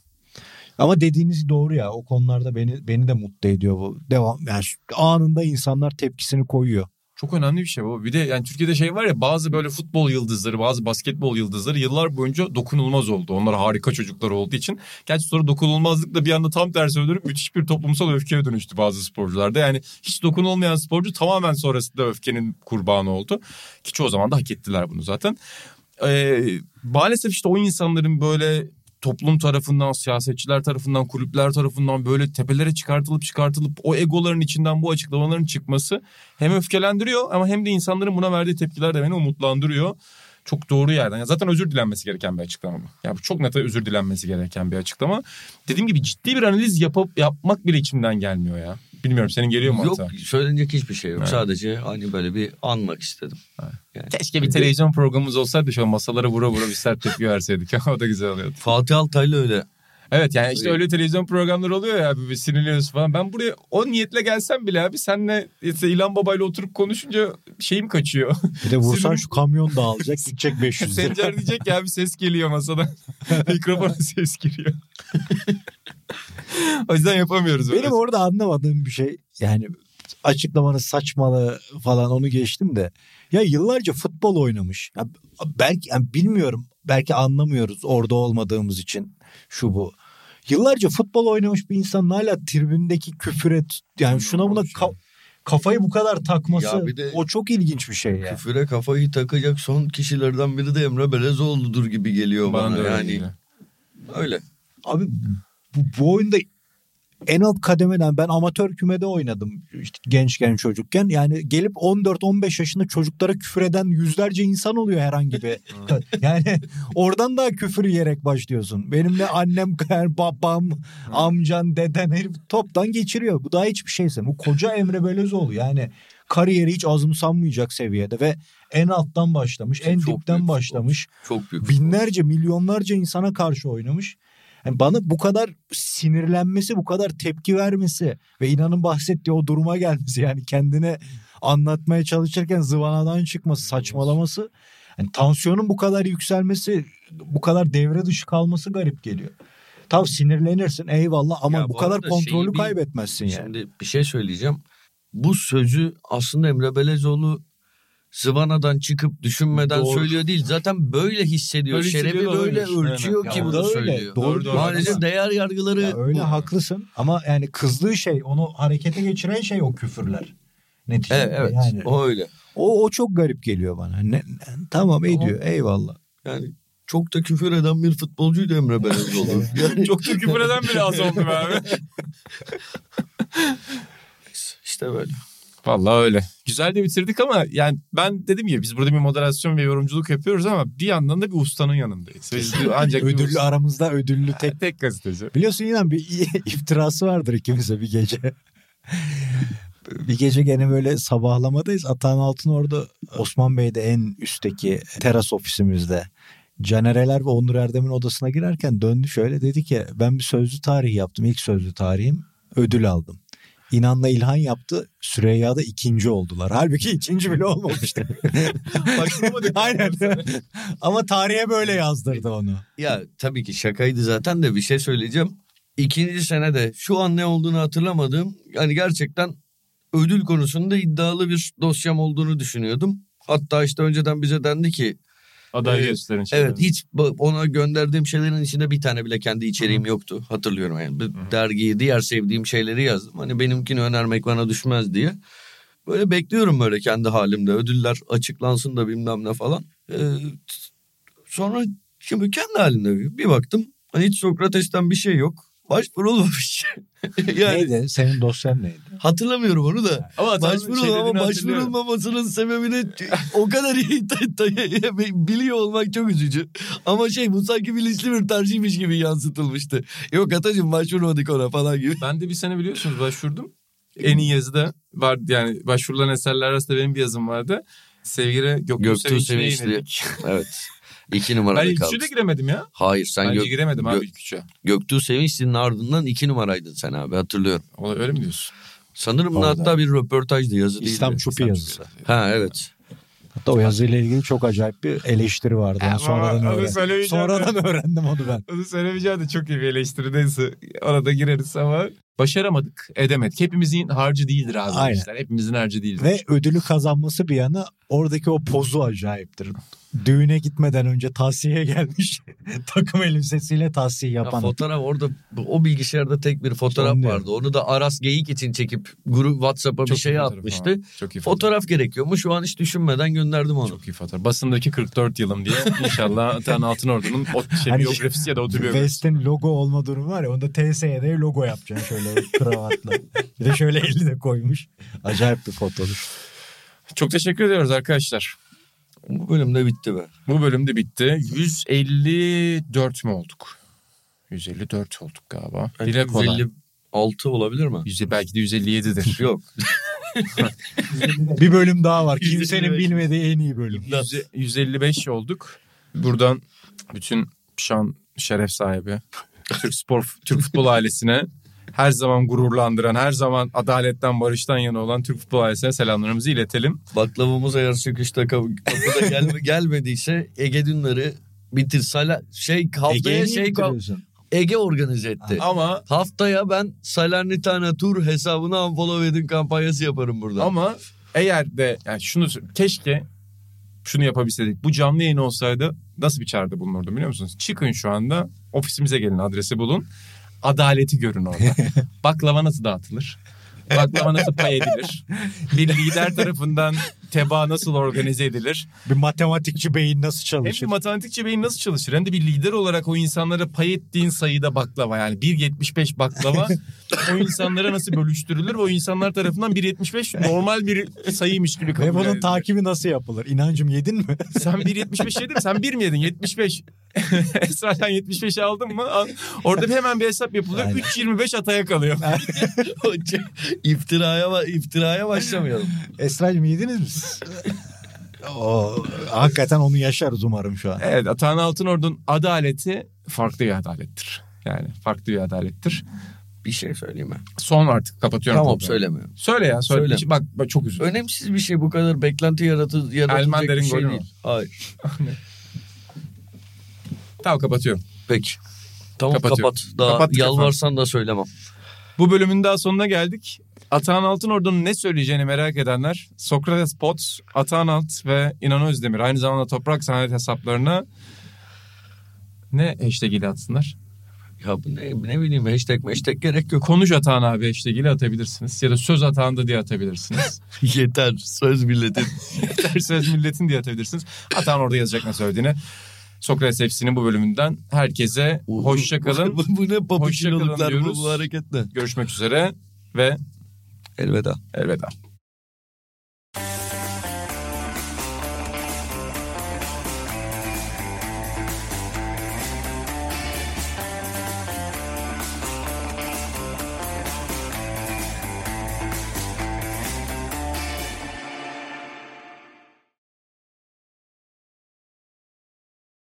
Ama dediğiniz doğru ya o konularda beni beni de mutlu ediyor bu. Devam yani anında insanlar tepkisini koyuyor. Çok önemli bir şey bu. Bir de yani Türkiye'de şey var ya bazı böyle futbol yıldızları, bazı basketbol yıldızları yıllar boyunca dokunulmaz oldu. Onlar harika çocuklar olduğu için. Gerçi sonra dokunulmazlık da bir anda tam tersi dönüp müthiş bir toplumsal öfkeye dönüştü bazı sporcularda. Yani hiç dokunulmayan sporcu tamamen sonrasında öfkenin kurbanı oldu. Ki çoğu zaman da hak ettiler bunu zaten. Ee, maalesef işte o insanların böyle toplum tarafından, siyasetçiler tarafından, kulüpler tarafından böyle tepelere çıkartılıp çıkartılıp o egoların içinden bu açıklamaların çıkması hem öfkelendiriyor ama hem de insanların buna verdiği tepkiler de beni umutlandırıyor. Çok doğru yerden. Ya zaten özür dilenmesi gereken bir açıklama bu. Yani çok net özür dilenmesi gereken bir açıklama. Dediğim gibi ciddi bir analiz yapıp yapmak bile içimden gelmiyor ya. Bilmiyorum senin geliyor mu Yok hata? söylenecek hiçbir şey yok. Evet. Sadece hani böyle bir anmak istedim. Yani. Keşke bir televizyon programımız olsaydı şu an masalara vura vura bir sert tepki verseydik. o da güzel oluyordu. Fatih Altaylı öyle. Evet yani işte Evet. öyle televizyon programları oluyor ya abi bir sinirleniyorsun falan. Ben buraya o niyetle gelsem bile abi senle işte İlhan Baba'yla oturup konuşunca şeyim kaçıyor. Bir de vursan Sinirim- şu kamyon dağılacak gidecek 500 lira. Sencer diyecek ya bir ses geliyor masadan. Mikrofona ses giriyor. O yüzden yapamıyoruz. Benim orada anlamadığım bir şey yani açıklamanın saçmalığı falan onu geçtim de ya yıllarca futbol oynamış. Ya belki yani bilmiyorum belki anlamıyoruz orada olmadığımız için şu bu. Yıllarca futbol oynamış bir insanın hala tribündeki küfür et yani şuna buna ka- kafayı bu kadar takması Ya bir de- o çok ilginç bir şey ya. Küfüre kafayı takacak son kişilerden biri de Emre Belezoğlu'dur gibi geliyor bana. Bana yani öyle. Abi bu, bu oyunda en alt kademeden ben amatör kümede oynadım işte gençken çocukken. Yani gelip 14-15 yaşında çocuklara küfür eden yüzlerce insan oluyor herhangi bir. yani oradan da küfür yiyerek başlıyorsun. Benim ne annem, babam, amcan, deden herif toptan geçiriyor. Bu daha hiçbir şeyse. Bu koca Emre Belözoğlu yani kariyeri hiç azımsanmayacak seviyede ve en alttan başlamış, en Çok dipten büyük başlamış Çok büyük. binlerce milyonlarca insana karşı oynamış. Yani bana bu kadar sinirlenmesi, bu kadar tepki vermesi ve inanın bahsettiği o duruma gelmesi yani kendine anlatmaya çalışırken zıvanadan çıkması, saçmalaması. Yani tansiyonun bu kadar yükselmesi, bu kadar devre dışı kalması garip geliyor. Tabii sinirlenirsin eyvallah ama Ya bu bu kadar kontrolü bir- kaybetmezsin yani. Şimdi bir şey söyleyeceğim. Bu sözü aslında Emre Belezoğlu Zıvana'dan çıkıp düşünmeden Doğru. söylüyor değil. Zaten böyle hissediyor. Böyle Şerefi böyle olabilir. ölçüyor Aynen. ki bunu da öyle. söylüyor. Doğru, doğru. Maalesef değer yargıları Ya öyle bu. haklısın ama yani kızdığı şey onu harekete geçiren şey o küfürler. Neticede Evet, evet. yani. O öyle. O, o çok garip geliyor bana. Ne, ne- tamam ediyor eyvallah. Yani çok da küfür eden bir futbolcuydu Emre Belezoğlu. yani Çok da küfür eden bile az oldu be abi. işte böyle. Vallahi öyle. Güzel de bitirdik ama yani ben dedim ya biz burada bir moderasyon ve yorumculuk yapıyoruz ama bir yandan da bir ustanın yanındayız. Biz ancak ödüllü usta- aramızda ödüllü tek. tek gazeteci. Biliyorsun yine bir iftirası vardır ikimize bir gece. bir gece gene böyle sabahlamadayız. Atan Altın orada Osman Bey'de en üstteki teras ofisimizde Canereler ve Onur Erdem'in odasına girerken döndü şöyle dedi ki ben bir sözlü tarih yaptım. ilk sözlü tarihim ödül aldım. İnan'la İlhan yaptı. Süreyya'da ikinci oldular. Halbuki ikinci bile olmamıştı. Aynen. Ama tarihe böyle yazdırdı onu. Ya tabii ki şakaydı zaten de bir şey söyleyeceğim. İkinci senede şu an ne olduğunu hatırlamadığım yani gerçekten ödül konusunda iddialı bir dosyam olduğunu düşünüyordum. Hatta işte önceden bize dendi ki Aday Evet, gösterin. evet hiç ona gönderdiğim şeylerin içinde bir tane bile kendi içeriğim yoktu. Hatırlıyorum yani. Bir Dergiyi diğer sevdiğim şeyleri yazdım. Hani benimkini önermek bana düşmez diye. Böyle bekliyorum böyle kendi halimde. Ödüller açıklansın da bilmem ne falan. Ee, sonra şimdi kendi halimde bir baktım. Hani hiç Sokrates'ten bir şey yok. Başvurulmamış. yani Neydi? Senin dosyan neydi? hatırlamıyorum onu da. Ama Başvurul şey ama başvurulmamasının sebebini o kadar iyi biliyor olmak çok üzücü. Ama şey bu sanki bilinçli bir tercihmiş gibi yansıtılmıştı. Yok Atacığım başvurmadık ona falan gibi. Ben de bir sene biliyorsunuz başvurdum. En iyi yazıda var yani başvurulan eserler arasında benim bir yazım vardı. Sevgili Göktuğ, Göktuğ Sevinç'le Sevinçli. yenildik. Evet. İki Ben numarada ilk kaldı. üçe de giremedim ya. Hayır sen Bence Gök, giremedim abi ilk üçe. Göktuğ Sevinçli'nin ardından iki numaraydın sen abi hatırlıyorum. Ola- Öyle mi diyorsun? Sanırım Orada. hatta bir röportajdı yazı değildi. İslam Çupi yazısı. Ha evet. Hatta o yazıyla ilgili çok acayip bir eleştiri vardı. Yani sonradan, onu öğren- söylemeyeceğim sonradan öğrendim onu ben. Onu söylemeyeceğim de çok iyi bir eleştiri neyse. Ona da gireriz ama başaramadık, edemedik. Hepimizin harcı değildir abi. Aynen. Hepimizin harcı değildir. Ve ödülü kazanması bir yana oradaki o pozu acayiptir. Düğüne gitmeden önce tahsiye gelmiş. Takım elbisesiyle tahsiye Ya yapan. fotoğraf orada o bilgisayarda tek bir fotoğraf diyorum. vardı. Onu da Aras Geyik için çekip grup WhatsApp'a bir şey atmıştı. Çok iyi fotoğraf. Fotoğraf gerekiyormuş. Şu an hiç düşünmeden gönderdim onu. Çok iyi fotoğraf. Basındaki 44 yılım diye inşallah Atan Altınordu'nun o şey, Hani biyografisi ya da otobiyografisi. West'in logo olma durumu var ya onda TSE'de logo yapacaksın şöyle kravatla. Bir de şöyle eli de koymuş. Acayip bir fotoğraf. Çok teşekkür ediyoruz arkadaşlar. Bu bölümde bitti be. Bu bölüm de bitti. 154 mü olduk? 154 olduk galiba. Dile kolay. 156 olabilir mi? Yüzde, belki de 157'dir. Yok. Bir bölüm daha var. Kimsenin bilmediği en iyi bölüm. Yüzde- 155 olduk. Buradan bütün şan şeref sahibi Türk spor Türk futbol ailesine her zaman gururlandıran, her zaman adaletten, barıştan yana olan Türk futbol ailesine selamlarımızı iletelim. Baklavamız eğer çıkışta kapı- kapıda gelme, gelmediyse Ege Dünleri bitir. Sala, şey haftaya Ege'yi şey. Ege organize etti. Ama Haftaya ben Salernitana Tur hesabına unfollow edin kampanyası yaparım burada. ama eğer de yani şunu keşke şunu yapabilseydik. Bu canlı yayın olsaydı nasıl bir çağrıda bulunurdu biliyor musunuz? Çıkın şu anda ofisimize gelin adresi bulun. Adaleti görün orada. Baklava nasıl dağıtılır? Baklava nasıl pay edilir? Bir lider tarafından teba nasıl organize edilir? Bir matematikçi beyin nasıl Hem bir çalışır? matematikçi beyin nasıl çalışır? Hem de bir lider olarak o insanlara pay ettiğin sayıda baklava yani 1.75 baklava o insanlara nasıl bölüştürülür? ve O insanlar tarafından 1.75 normal bir sayıymış gibi kabul Ve bunun edilir. takibi nasıl yapılır? İnancım yedin mi? Sen 1.75 yedin mi? Sen 1 mi yedin? 75. Esra'dan 75'i aldın mı? Al. Orada bir hemen bir hesap yapılıyor. Aynen. 3.25 ataya kalıyor. iftiraya, ba- iftiraya başlamayalım. Esra'cığım yediniz mi? o, hakikaten onu yaşarız umarım şu an. Evet Atahan Altınordu'nun adaleti farklı bir adalettir. Yani farklı bir adalettir. Bir şey söyleyeyim mi? Son artık kapatıyorum. Tamam programı. söylemiyorum. Söyle ya söyle. Söyle. Bak, bak çok üzüldüm. Önemsiz bir şey bu kadar beklenti yaratı, yaratılacak Elmander'in bir şey golü mü? değil. Hayır. Tamam kapatıyorum. Peki. Tamam kapat. Daha Kapat, yalvarsan da söylemem. Bu bölümün daha sonuna geldik. Atahan Altınordu'nun ne söyleyeceğini merak edenler Sokrates Pot, Atahan Alt ve İnan Özdemir aynı zamanda Toprak Sahnet hesaplarına ne hashtag ile atsınlar? Ya bu ne, ne bileyim hashtag hashtag gerek yok. Konuş Atahan abi hashtag ile atabilirsiniz. Ya da söz Atahan da diye atabilirsiniz. Yeter söz milletin. Yeter söz milletin diye atabilirsiniz. Atahan orada yazacak ne söylediğini. Sokrates FC'nin bu bölümünden herkese hoşçakalın. bu, bu ne Hoşça kalın bu, bu hareketle. Görüşmek üzere ve El beta. El beta.